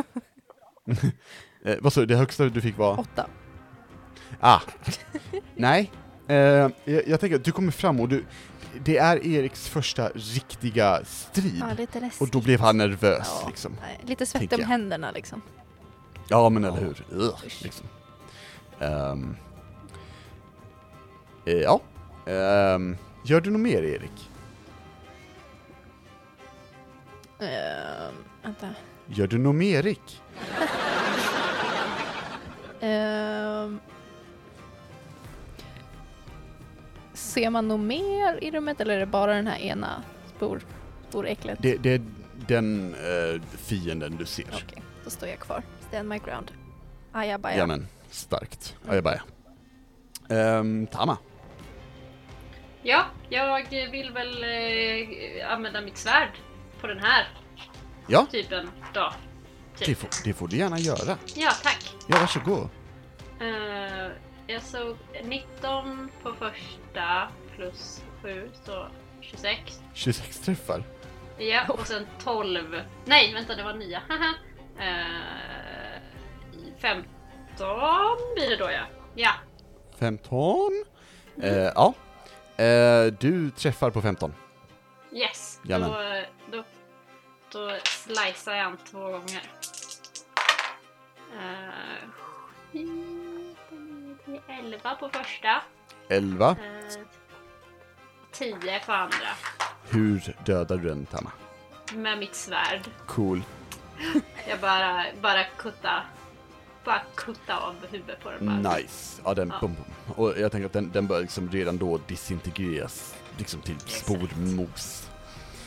Eh, vad sa du, det högsta du fick var? Åtta. Ah. Nej. Eh, jag, jag tänker att du kommer fram och du, det är Eriks första riktiga strid. Ja, lite läskigt. Och då blev han nervös Ja. liksom. Lite svett om jag. händerna liksom. Ja men eller hur. Ugh, liksom. Eh, ja. Ehm, gör du något mer Erik? Uh, vänta. Gör du något mer Erik? <laughs> Ehm. ser man något mer i rummet eller är det bara den här ena spor, sporäcklet? Det, det är den eh, fienden du ser. Okej, då står jag kvar. Stand my ground. Ajabaja. Jamen, starkt. Ajabaja. Um, Tama. Ja, jag vill väl eh, använda mitt svärd på den här Ja, typen då. det Typ. får, det får du gärna göra. Ja, tack. Ja, varsågod. Uh, jag såg 19 på första plus 7, så 26. 26 träffar. Ja, och sen 12. Nej, vänta, det var 9. Haha. Eh, 15 blir det då ja. Ja, 15. Eh, ja. Eh, du träffar på 15. yes. Jamen. Då, då, slicear jag han två gånger. Uh, 11 på första. 11. eh, 10 på andra. Hur dödar du den Tama? Med mitt svärd. Cool. Jag bara, bara kutta, bara kutta av huvudet på den bara. Nice. Ja, den, Ja. bum, bum. Och jag tänker att den, den bör liksom redan då disintegreras liksom till spormos.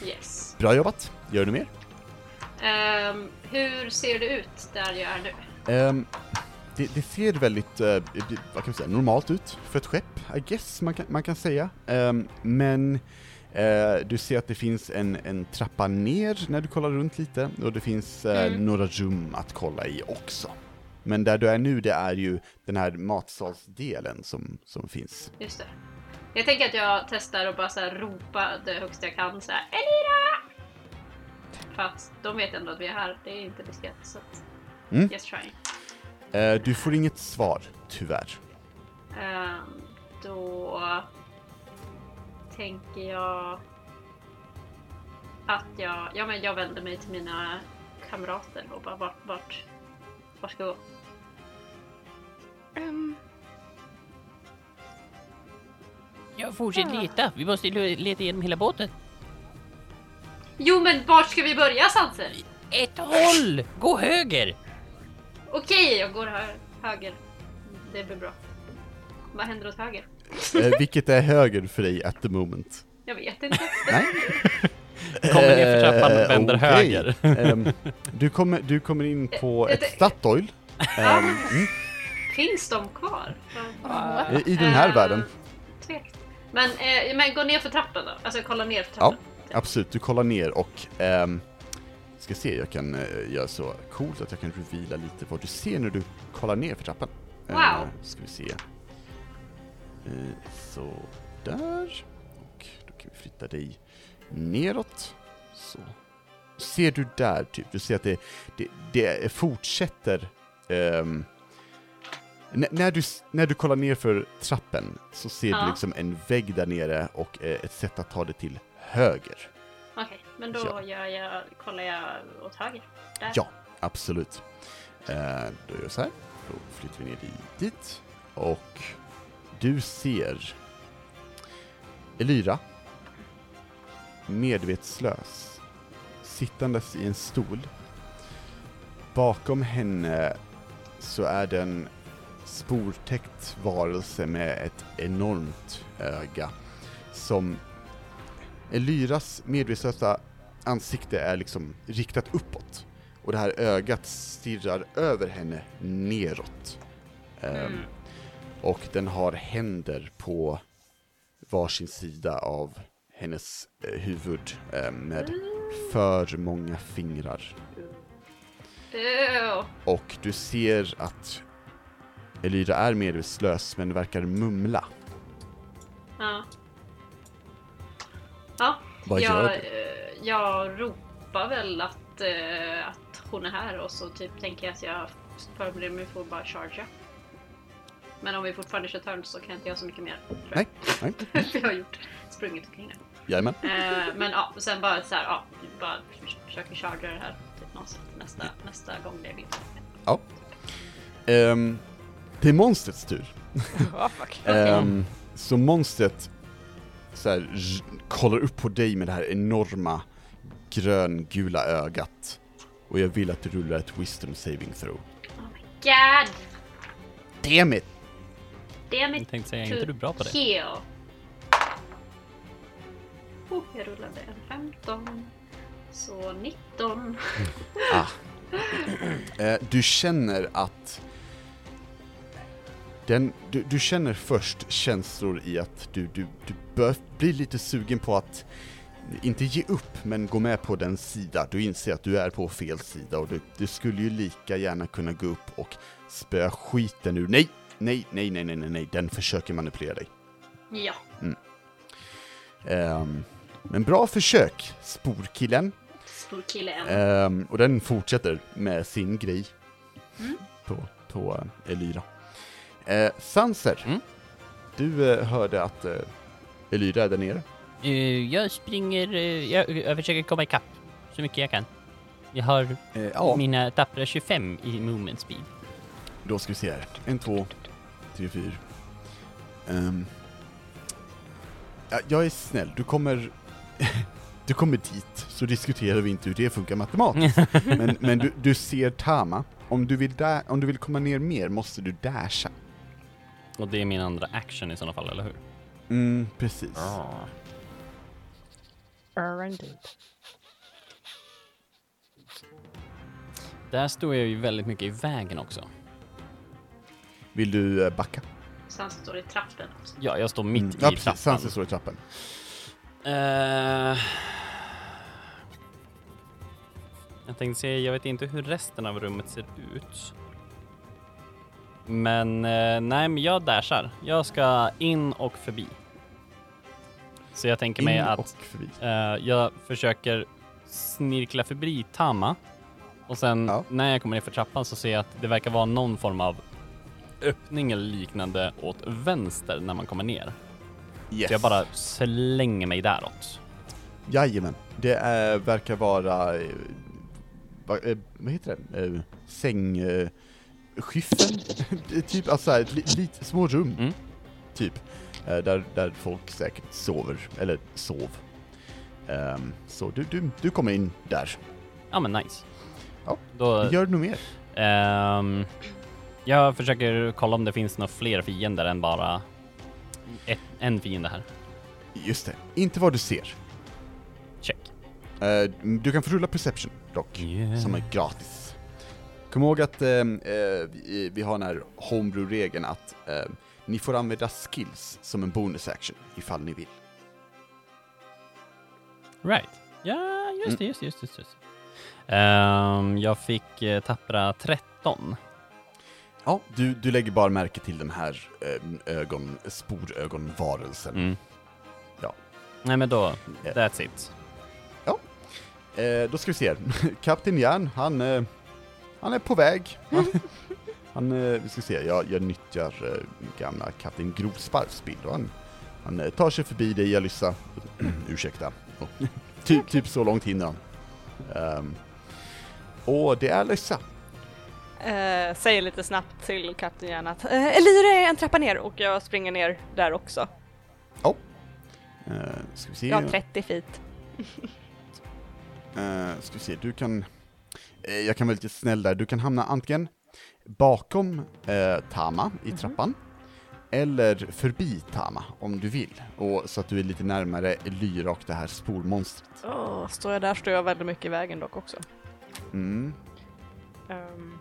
Yes. Bra jobbat. Gör du mer? Ehm, hur ser det ut där jag är nu? Ehm, det, det ser väldigt, eh, vad kan man säga, normalt ut för ett skepp, I guess man kan, man kan säga. Ehm, men eh, du ser att det finns en, en trappa ner när du kollar runt lite, och det finns eh, Mm. några rum att kolla i också. Men där du är nu, det är ju den här matsalsdelen som, som finns. Just det. Jag tänker att jag testar att bara så här ropa det högsta jag kan så här Elira! För att de vet ändå att vi är här. Det är inte diskret så att Mm. just trying. Eh, du får inget svar, tyvärr. Ehm, då tänker jag att jag, ja men jag vänder mig till mina kamrater och bara vart, vart, vart ska jag gå? Ehm, Ja, fortsätt leta. Vi måste le- leta igenom hela båten. Jo men vart ska vi börja Sanser? Ett håll! Gå höger! Okej, jag går här, höger. Det blir bra. Vad händer åt höger? Eh, vilket är höger för dig at the moment? Jag vet inte. Nej? Kommer ner för trappan och Eh, vänder okej. höger. Ehm, du, kommer, du kommer in på Eh, ett Statoil. Ehm, mm, Finns de kvar? Ja. i- den här Eh, världen. Tvekt. Men, eh, men gå ner för trappan då. Alltså kolla ner för trappan. Absolut, du kollar ner och ehm, ska se, jag kan uh, göra så coolt att jag kan reveala lite vad du ser när du kollar ner för trappan. Eh, Wow. ska vi se. Eh, så där. Och då kan vi flytta dig neråt. Så. Ser du där, typ, du ser att det, det, det fortsätter ehm, N- när, du, när du kollar ner för trappen så ser du Ja. liksom en vägg där nere och eh, ett sätt att ta det till höger. Okej, men då Ja. gör jag, kollar jag åt höger. Där. Ja, absolut. Eh, då gör jag så här. Då flyttar vi ner dig dit. Och du ser Elyra medvetslös sittandes i en stol. Bakom henne så är det en sportäckt varelse med ett enormt öga som Elyras medvetslösa ansikte är liksom riktat uppåt. Och det här ögat stirrar över henne neråt. Ehm, Mm. och den har händer på varsin sida av hennes eh, huvud eh, med för många fingrar. Ew. Och du ser att Elyra är medvetslös men verkar mumla. Ja. Ja, Vad jag, gör du? eh, jag ropar väl att, eh, att hon är här och så typ tänker jag att jag förbereder mig för att bara chargea. Men om vi fortfarande kör turn så kan jag inte göra så mycket mer. tror jag. Nej, nej. För <laughs> jag har gjort sprungit omkring det. Jajamän. Eh, men ja, och sen bara så här, ja, bara försöker chargea det här typ någonstans nästa, nästa gång det är min tur. Det är monstrets tur. <laughs> Oh. Ehm, så monstret så här, kollar upp på dig med det här enorma gröngula ögat. Och jag vill att du rullar ett wisdom saving throw. Oh my god! Damn it! Damn Jag it tänkte säga, är inte du bra på det? heal. Oh, jag rullade en 15. Så 19. <laughs> Ah. Eh, du känner att den, du, du känner först känslor i att du, du, du bör bli lite sugen på att inte ge upp, men gå med på den sida. Du inser att du är på fel sida och du, du skulle ju lika gärna kunna gå upp och spöa skiten ur... Nej! Nej, nej, nej, nej, nej, nej, den försöker manipulera dig. Ja. Ehm, men bra försök, sporkillen. Stor kille än. Ehm, och den fortsätter med sin grej Mm. på, på uh, Uh, Sanser, Mm. du eh, hörde att uh, Elyra är där nere. Eh, jag springer, eh, jag, jag försöker komma ikapp så mycket jag kan. Jag har Eh, ja, mina tappra 25 i movement speed. då ska vi se här. En, två, tre, fyra. Ehm, ja, jag är snäll, du kommer... <laughs> du kommer dit, så diskuterar vi inte hur det funkar matematiskt. <laughs> men men du, du ser Tama. Om du, vill da- om du vill komma ner mer måste du dasha. Och det är min andra action i sådana fall, eller hur? Mm, precis. Där står jag ju väldigt mycket i vägen också. Vill du eh, backa? Sen står i trappen också. Ja, jag står mitt Mm. i Ja, precis. trappan. Sanser står i trappen. Eh, jag tänkte säga, jag vet inte hur resten av rummet ser ut. Men eh, nej, men jag dashar. Jag ska in och förbi. Så jag tänker mig In att och förbi. eh, jag försöker snirkla förbi Tama. Och sen Ja. när jag kommer ner för trappan så ser jag att det verkar vara någon form av öppning eller liknande åt vänster när man kommer ner. Yes. Så jag bara slänger mig däråt. Jajamän. Det är, verkar vara... Eh, va, eh, vad heter det? Eh, säng... Skyffen? <laughs> Typ, alltså här, li, lite små rum. Mm. Typ. Eh, där, där folk säkert sover, eller sov. Ehm, så du, du, du kommer in där. Ja men nice. Ja, Då, Gör du nog mer? ehm, jag försöker kolla om det finns några fler fiender än bara ett, en fiende här. Just det. Inte vad du ser. Check. Eh, du kan få rulla perception dock, Yeah. som är gratis. Kom ihåg att eh, eh, vi, vi har den här homebrew-regeln att eh, ni får använda skills som en bonus action ifall ni vill. Right. Ja, just Mm. det, just det, just det. Just det. Ehm, jag fick eh, tappra 13. Ja, du, du lägger bara märke till den här eh, ögon, sporögonvarelsen. Mm. Ja. Nej men då, Eh. that's it. Eh, då ska vi se. <laughs> Kapten Järn, han, eh, han är på väg. Han, han eh, vi ska se, jag, jag nyttjar eh, gamla Kapten Grovsparvs bild och han, han eh, tar sig förbi dig Alyssa. <clears throat> Ursäkta. Och, typ, typ så långt hinner han. Ehm, och det är Alyssa. Eh, säger lite snabbt till kapten Järn att eh, Elira är en trappa ner och jag springer ner där också. Eh, ska vi se. Jag har 30 feet. Eh, ska vi se, du kan... Eh, jag kan vara lite snäll där, du kan hamna antingen bakom eh, Tama i Mhm. trappan, eller förbi Tama om du vill, och, så att du är lite närmare Lyra och det här spormonstret. Åh, står jag där står jag väldigt mycket i vägen dock också. Mm. Ehm,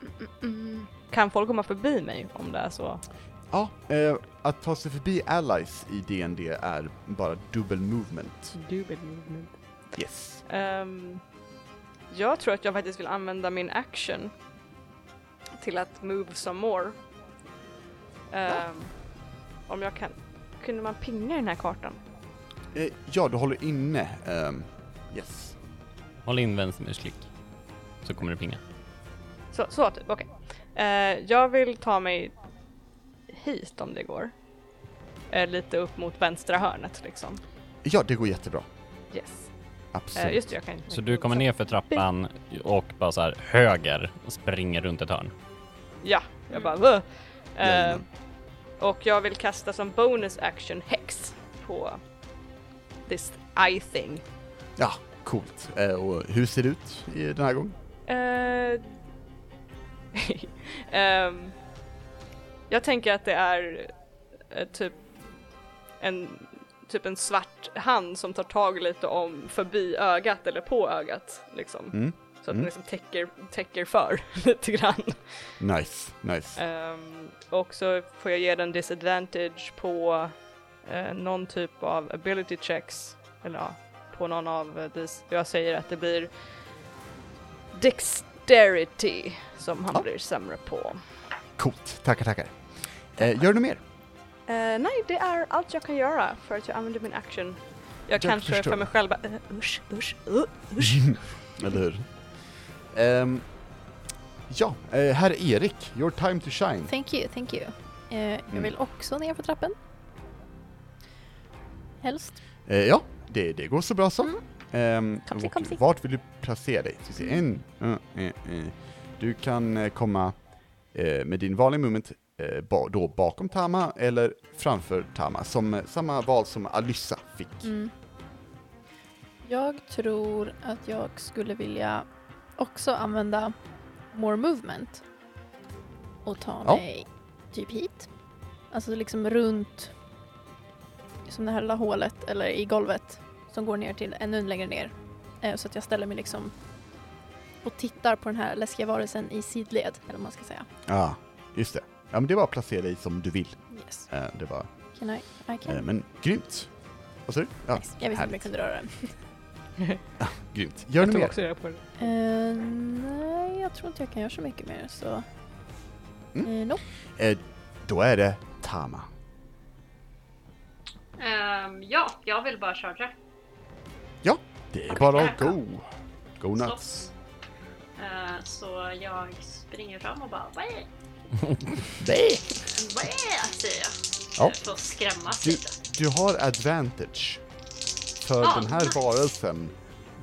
mm, mm, mm. Kan folk komma förbi mig om det är så? Ja, eh, att ta sig förbi allies i DND är bara dubbel movement. Yes. Ehm, jag tror att jag faktiskt vill använda min action till att move some more. Ehm, Om jag kan. Kunde man pinga den här kartan? Eh, ja, du håller inne. ehm, yes. Håll in vänstermusklick. Så kommer det pinga. Så, så typ, okej. Eh, jag vill ta mig hit om det går. Eh, lite upp mot vänstra hörnet liksom. Ja, det går jättebra. Yes. Absolut. Eh, just det, jag kan Så du kommer ner för trappan och bara så här höger och springer runt ett hörn. Ja, jag bara "Vuh." eh. Och jag vill kasta som bonus action Hex på this eye thing. Ja, coolt. Eh, och hur ser det ut i den här gången? Eh, <laughs> ehm, jag tänker att det är eh, typ en typ en svart hand som tar tag lite om förbi ögat eller på ögat liksom. Mm. Så att Mm. den liksom täcker, täcker för <laughs> lite grann. Nice, nice. Ehm, och så får jag ge den disadvantage på eh, någon typ av ability checks. Eller ja, på någon av dis- Jag säger att det blir dexterity som han Ja. blir sämre på. Coolt, tackar, tackar. Eh, gör du mer? Eh, nej, det är allt jag kan göra för att jag använder min action. Jag, Jag kanske förstår. för mig själv bara, uh, usch, usch, uh, usch. <laughs> Eller hur? Ehm, ja, eh, herr Erik, your time to shine. Thank you, thank you. Jag Mm. vill också ner för trappen. Helst. Eh, ja, det, det går så bra så. Ehm, Kom si, och kom. Vart vill du placera dig? En, eh. Du kan komma med din vanliga movement ba, då bakom Tama eller framför Tama, som eh, samma val som Alyssa fick. Mm. Jag tror att jag skulle vilja också använda more movement och ta Ja. mig typ hit. Alltså liksom runt som det här lilla hålet eller i golvet som går ner till ännu längre ner. Eh, så att jag ställer mig liksom och tittar på den här läskiga varelsen i sidled, eller vad man ska säga. Ja, just det. Ja, men det var att placera dig som du vill. Yes. Eh, det var, Can I? I can. eh, men grymt. Vad sa du? Ja, nice. Jag visste inte om jag kunde röra den. <laughs> Grymt. Gör Jag du mer? också reda på det. Eh, nej, jag tror inte jag kan göra så mycket mer så... Mm. Eh, nope. Eh, då är det Tama. Ehm, ja, jag vill bara chargea. Det är Okej, bara att go. Go nuts. Eh, så jag springer fram och bara Wah! Nej. Wah! säger jag. Ja. För att skrämmas Du, lite. du har advantage. För Ah, den här nice. varelsen,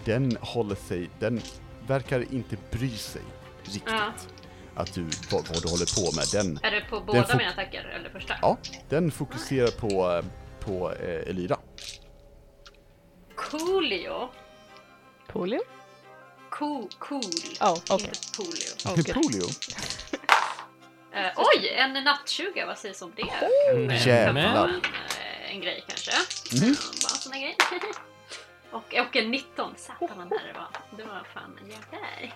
den håller sig, den verkar inte bry sig riktigt. Ja. Att du, vad, vad du håller på med. Den, Är det på båda mina attacker eller första? ja, den fokuserar på, eh, på eh, Elira. Coolio. Polio? Cool, cool. Oh, okej. Inte polio. Okej. Polio. Eh, oj, en nattsuga, vad sägs om det? Mm. Kan Jävlar. En, eh, en grej kanske. Mhm. Eh, Bara en sån grej. <laughs> och, och en 19. Satan vad nära det var. Det var fan jävlar.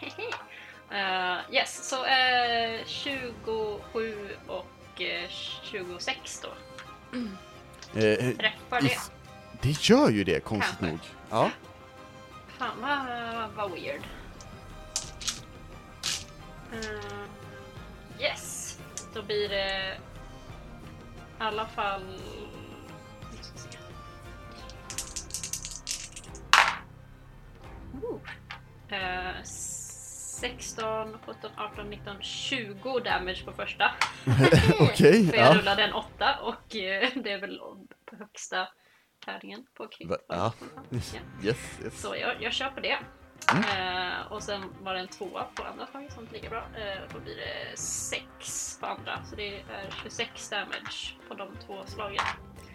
uh, <laughs> yes, så eh, 27 och eh, 26 då. Eh, Träffar det. det gör ju det, konstigt Kanske. nog. Ja. Fan vad, vad weird. Eh, yes, då blir det i alla fall... Eh, 16, 17, 18, 19, 20 damage på första. <laughs> Okej, För jag ja. rullade en 8 och eh, det är väl på högsta tärningen på ja. Ja. <laughs> Yes, yes. Så jag, jag kör på det. Mm. Eh, och sen var det en tvåa på andra slaget som inte lika bra. Eh, då blir det 6 på andra. Så det är 26 damage på de två slagen.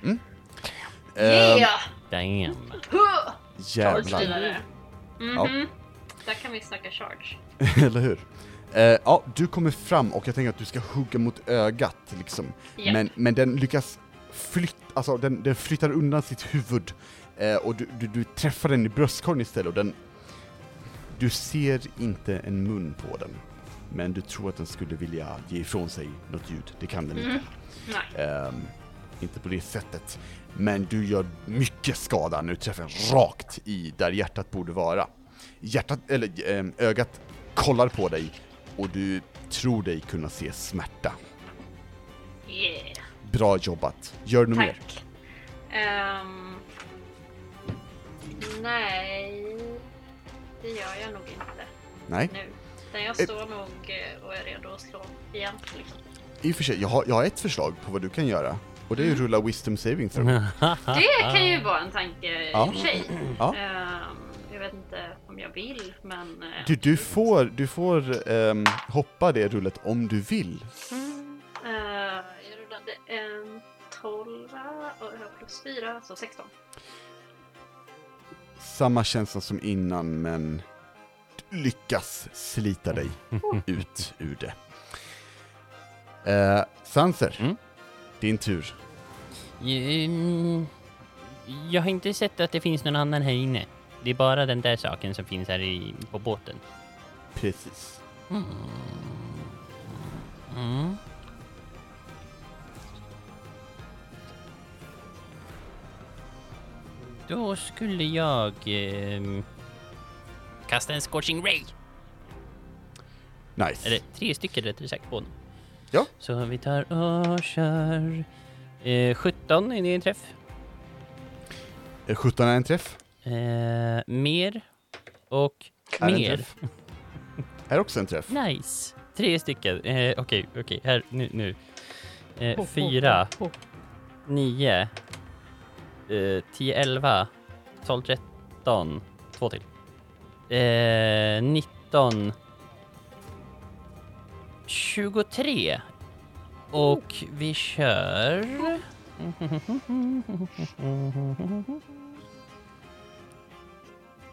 Ehm, Yeah! Damn. Huh! jävlar. Vidare. Mhm. Ja. Där kan vi snacka charge. <laughs> Eller hur? Eh, ja, du kommer fram och jag tänker att du ska hugga mot ögat liksom. Japp. Men, men den lyckas flytta, alltså den, den flyttar undan sitt huvud eh, och du, du, du träffar den i bröstkorgen istället och den... Du ser inte en mun på den. Men du tror att den skulle vilja ge ifrån sig något ljud. Det kan den inte. Nej. Ehm, inte på det sättet. Men du gör mycket skada du träffar rakt i där hjärtat borde vara. Hjärtat, eller ehm, ögat kollar på dig och du tror dig kunna se smärta. Yeah. Bra jobbat. Gör du mer? Ehm, nej, det gör jag nog inte Nej? nu. Utan jag står nog eh, och är redo att slå igen. Liksom. I och för sig, jag har, jag har ett förslag på vad du kan göra. Och det är ju rulla wisdom saving throw. <laughs> Det kan ju vara en tanke Ja. i och för sig. Ja. Ehm, jag vet inte om jag vill, men... eh, Du, du får, du får ehm, hoppa det rullet om du vill. Mm, eh, jag rullade en 12 och jag har plus 4, så 16. Samma känsla som innan, men lyckas slita dig <laughs> ut ur det. Eh, Sanser, Mm. din tur. Mm, Jag har inte sett att det finns någon annan här inne. Det är bara den där saken som finns här i, på båten. Precis. Mm. Då skulle jag ehm, kasta en scorching ray. Nice. Eller tre stycken rättare sagt på honom. Ja. Så vi tar och kör eh, 17, är det en träff? Eh, 17 är en träff. Eh, mer och Är mer. <laughs> Är också en träff. Nice! Tre stycken. Eh, Okej, okej. Här, nu, nu. Eh, fyra, nio, eh, tio, elva, tolv, tretton, två till. Eh, nitton, tjugotre. Och vi kör...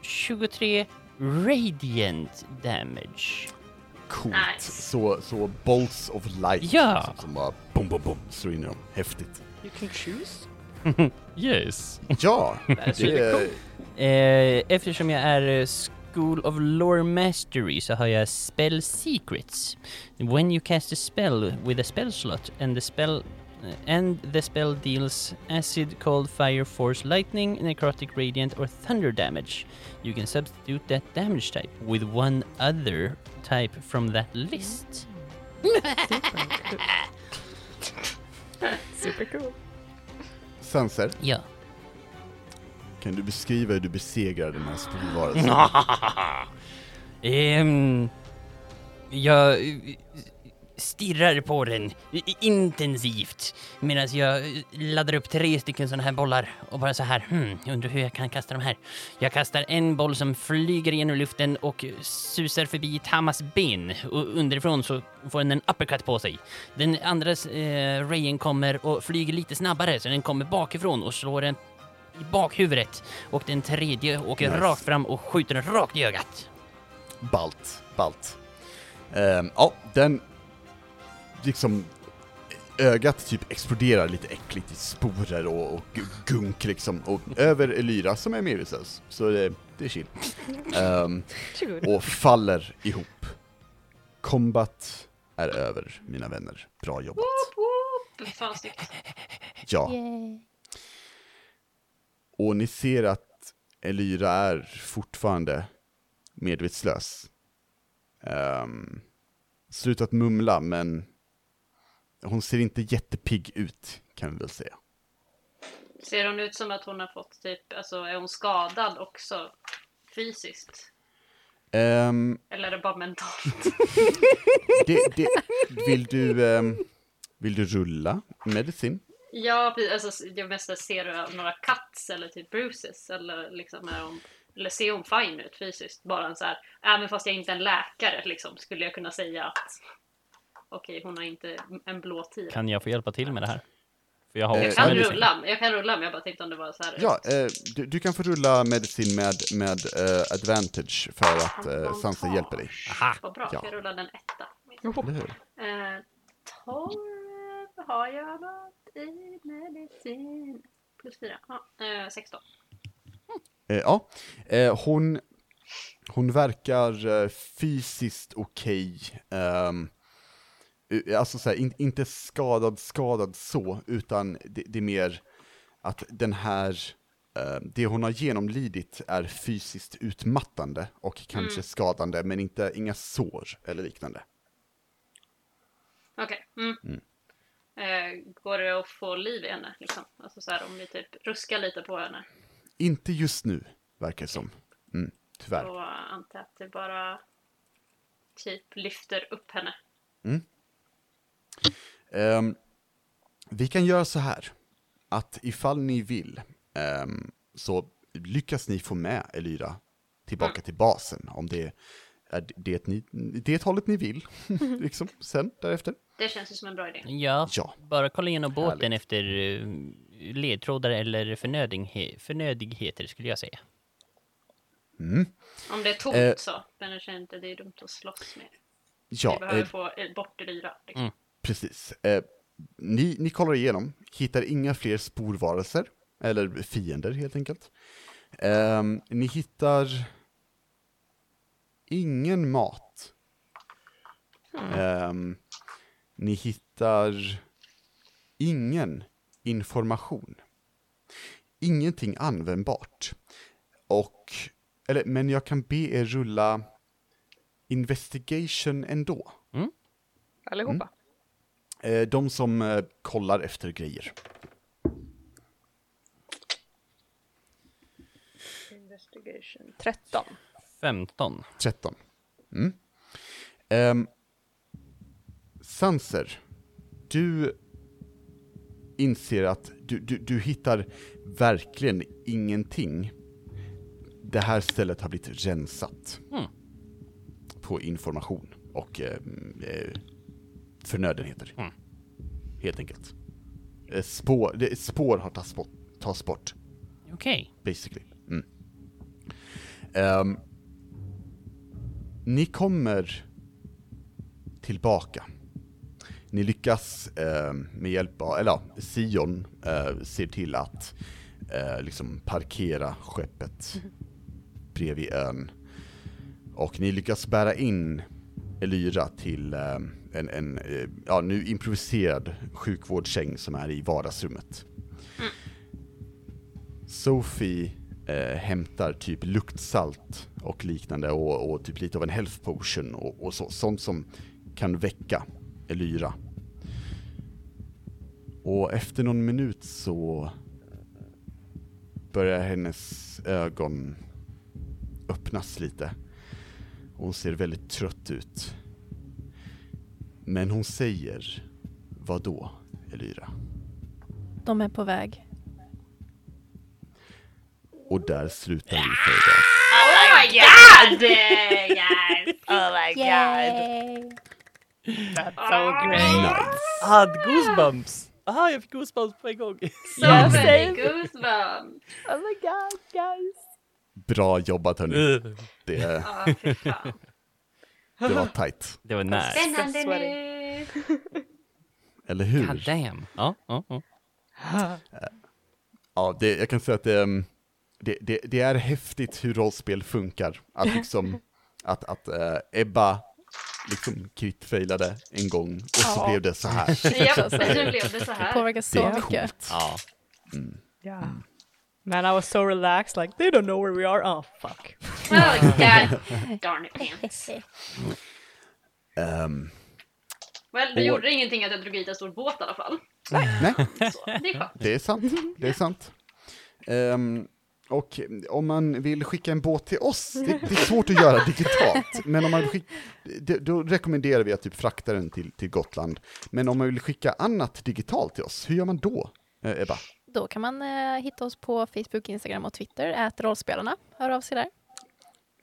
Tjugotre radiant damage. Coolt. Nice. Så, så bolts of light. Ja. Liksom, som bara bom, bom, bom, slår in i dem. Häftigt. You can choose. <laughs> Yes. Ja, is det really är... Eh, eftersom jag är eh, School of Lore Mastery så har jag Spell Secrets. When you cast a spell with a spell slot and the spell eh, and the spell deals acid, cold, fire, force, lightning, necrotic, radiant or thunder damage, you can substitute that damage type with one other type from that list. <laughs> Super cool. <laughs> Sanser, Ja. kan du beskriva hur du besegrar den här spolvarelsen? <laughs> Ehm, jag stirrar på den intensivt medan jag eh, laddar upp tre stycken sådana här bollar och bara så här, hmm, undrar hur jag kan kasta de här. Jag kastar en boll som flyger genom luften och susar förbi Tamas ben och underifrån så får den en uppercut på sig. Den andra eh, rayen kommer och flyger lite snabbare så den kommer bakifrån och slår den i bakhuvudet och den tredje åker Nice. rakt fram och skjuter den rakt i ögat. Balt, balt. Ehm, ja, den liksom ögat typ exploderar lite äckligt i sporer och, och gu- gunk liksom, och över Elyra som är medvetslös. Så det, det är chill. <laughs> Varsågod. och faller ihop. Combat är över, mina vänner. Bra jobbat. Ja, och ni ser att Elyra är fortfarande medvetslös. Um, slutat mumla, men hon ser inte jättepigg ut, kan vi väl säga. Ser hon ut som att hon har fått typ, alltså är hon skadad också fysiskt? Ehm, Eller är det bara mentalt? <laughs> det, det, vill du, ehm, vill du rulla medicin? Ja. Alltså, jag mest ser du några cuts eller typ bruises? Eller, liksom är hon, eller ser hon fine ut fysiskt? Bara en så här, även fast jag inte är en läkare liksom, skulle jag kunna säga att okej, hon har inte en blå tir. Kan jag få hjälpa till med det här? För jag har Eh, Jag kan medicin. rulla, jag kan rulla men jag bara tänkte om det var så här. Ja, eh, du, du kan få rulla medicin med, med eh, advantage för att eh, Sansa hjälper dig. Aha! Vad bra, Ja. jag rullade en etta. Hur? Eh, 12 har jag något i medicin. Plus 4, ja, eh, 16. Eh, ja, eh, hon, hon verkar fysiskt okej. ehm, eh, alltså så här, in, inte skadad, skadad så, utan det, det är mer att den här, eh, det hon har genomlidit är fysiskt utmattande och kanske skadande, men inte, inga sår eller liknande. Okej. Mm. Eh, går det att få liv i henne? Liksom? Alltså så här, om vi typ ruskar lite på henne. Inte just nu, verkar det som. Mm, tyvärr. Då antar att det bara typ lyfter upp henne. Ehm, vi kan göra så här, att ifall ni vill, ehm, så lyckas ni få med Elyra tillbaka till basen, om det är det, ni, det hållet ni vill, <laughs> liksom, sen därefter. Det känns ju som en bra idé. Ja, Ja. bara kolla igenom båten Härligt. efter eh, ledtrådar eller förnödigheter skulle jag säga. Om det är tomt Eh. så. Men jag känner inte det är dumt att slåss med. Ja, vi behöver eh, få bort Elyra. Liksom. Precis. Eh, ni, ni kollar igenom, hittar inga fler sporvarelser, eller fiender helt enkelt. Ehm, ni hittar ingen mat. Ehm, ni hittar ingen information. Ingenting användbart. Och, eller, men jag kan be er rulla investigation ändå. Allihopa. Eh, de som eh, kollar efter grejer. Investigation. 13. 15. 13. Mm. Um, Sanser, du inser att du, du, du hittar verkligen ingenting. Det här stället har blivit rensat Mm. på information och eh, eh, förnödenheter. Mm. Helt enkelt. Eh, spår, det, spår har tagits bort, tas bort Okej. basically. Mm. Ehm, ni kommer tillbaka. Ni lyckas ehm, med hjälp av, eller ja, Sion eh, ser till att eh, liksom parkera skeppet bredvid ön. Och ni lyckas bära in Elyra till eh, en, en eh, ja, nu improviserad sjukvårdssäng som är i vardagsrummet. Sophie eh, hämtar typ luktsalt och liknande och, och typ lite av en health potion och, och så, sånt som kan väcka Elyra. Och efter någon minut så börjar hennes ögon öppnas lite. Och hon ser väldigt trött ut. Men hon säger, vad då, Elyra? De är på väg. Och där slutar vi för idag. Oh my god! guys! Oh my <laughs> Yay! That's so great. Nice. Had goosebumps! Aha, jag fick goosebumps på en gång. So Yes, <laughs> many goosebumps! Oh my god guys. Bra jobbat hörni. Uh, Det, Ja, <laughs> det var tight. Det var nice. Spännande nu! Eller hur? God damn. Ja, ja, ja. Ja, det, jag kan säga att det, um, det, det, det är häftigt hur rollspel funkar. Att <laughs> liksom, att, att eh, Ebba liksom kritfailade en gång och så Ja. blev det så här. Japp, nu blev det så Det här. påverkar så Det är mycket. coolt. ja. Yeah. Man, I was so relaxed, like, they don't know where we are. Oh, fuck. Oh, <laughs> God darn it pants. Ehm, Well, det gjorde ingenting att jag drog hit en stor båt i alla fall. nej, Så, det är skönt. det är sant. Det är sant. Ehm, och om man vill skicka en båt till oss, det, det är svårt att göra digitalt, men om man vill skicka, då rekommenderar vi att typ frakta den till, till Gotland. Men om man vill skicka annat digitalt till oss, hur gör man då, eh, Ebba? Då kan man eh, hitta oss på Facebook, Instagram och Twitter, ät rollspelarna. Hör av sig där.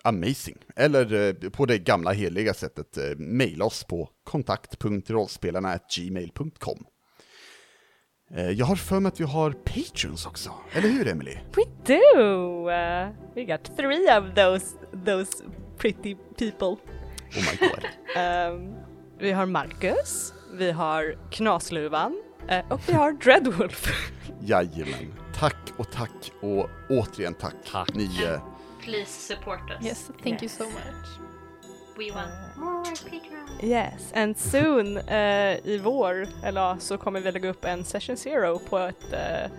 Amazing. Eller eh, på det gamla heliga sättet, eh, mejla oss på kontakt.rollspelarna.gmail.com. Eh, jag har för mig att vi har patrons också, eller hur Emily? We do! Uh, we got three of those, those pretty people. Oh my god. <laughs> Um, vi har Marcus, vi har Knasluvan och vi har Dreadwolf. Jajamän. Tack och tack och återigen tack. Tack. Ni, eh, Please support us. Yes, thank you so much. We want more Patreon. Yes, and soon eh, i vår, eller så kommer vi lägga upp en session zero på ett eh,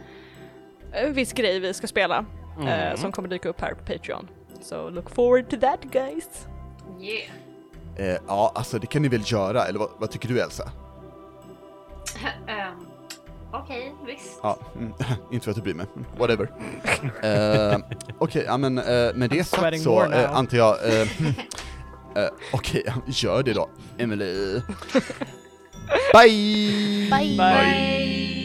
en viss grej vi ska spela eh, som kommer dyka upp här på Patreon. So look forward to that guys. Yeah. eh, ja, alltså det kan ni väl göra, eller vad, vad tycker du Elsa? Um, <laughs> Okej, visst. Ja, mm, <laughs> inte för att du bryr mig, whatever. Eh, Okej, ja men eh, med det sagt så eh, antar jag... eh, <laughs> Okej, gör det då, Emily. Bye! Bye! Bye.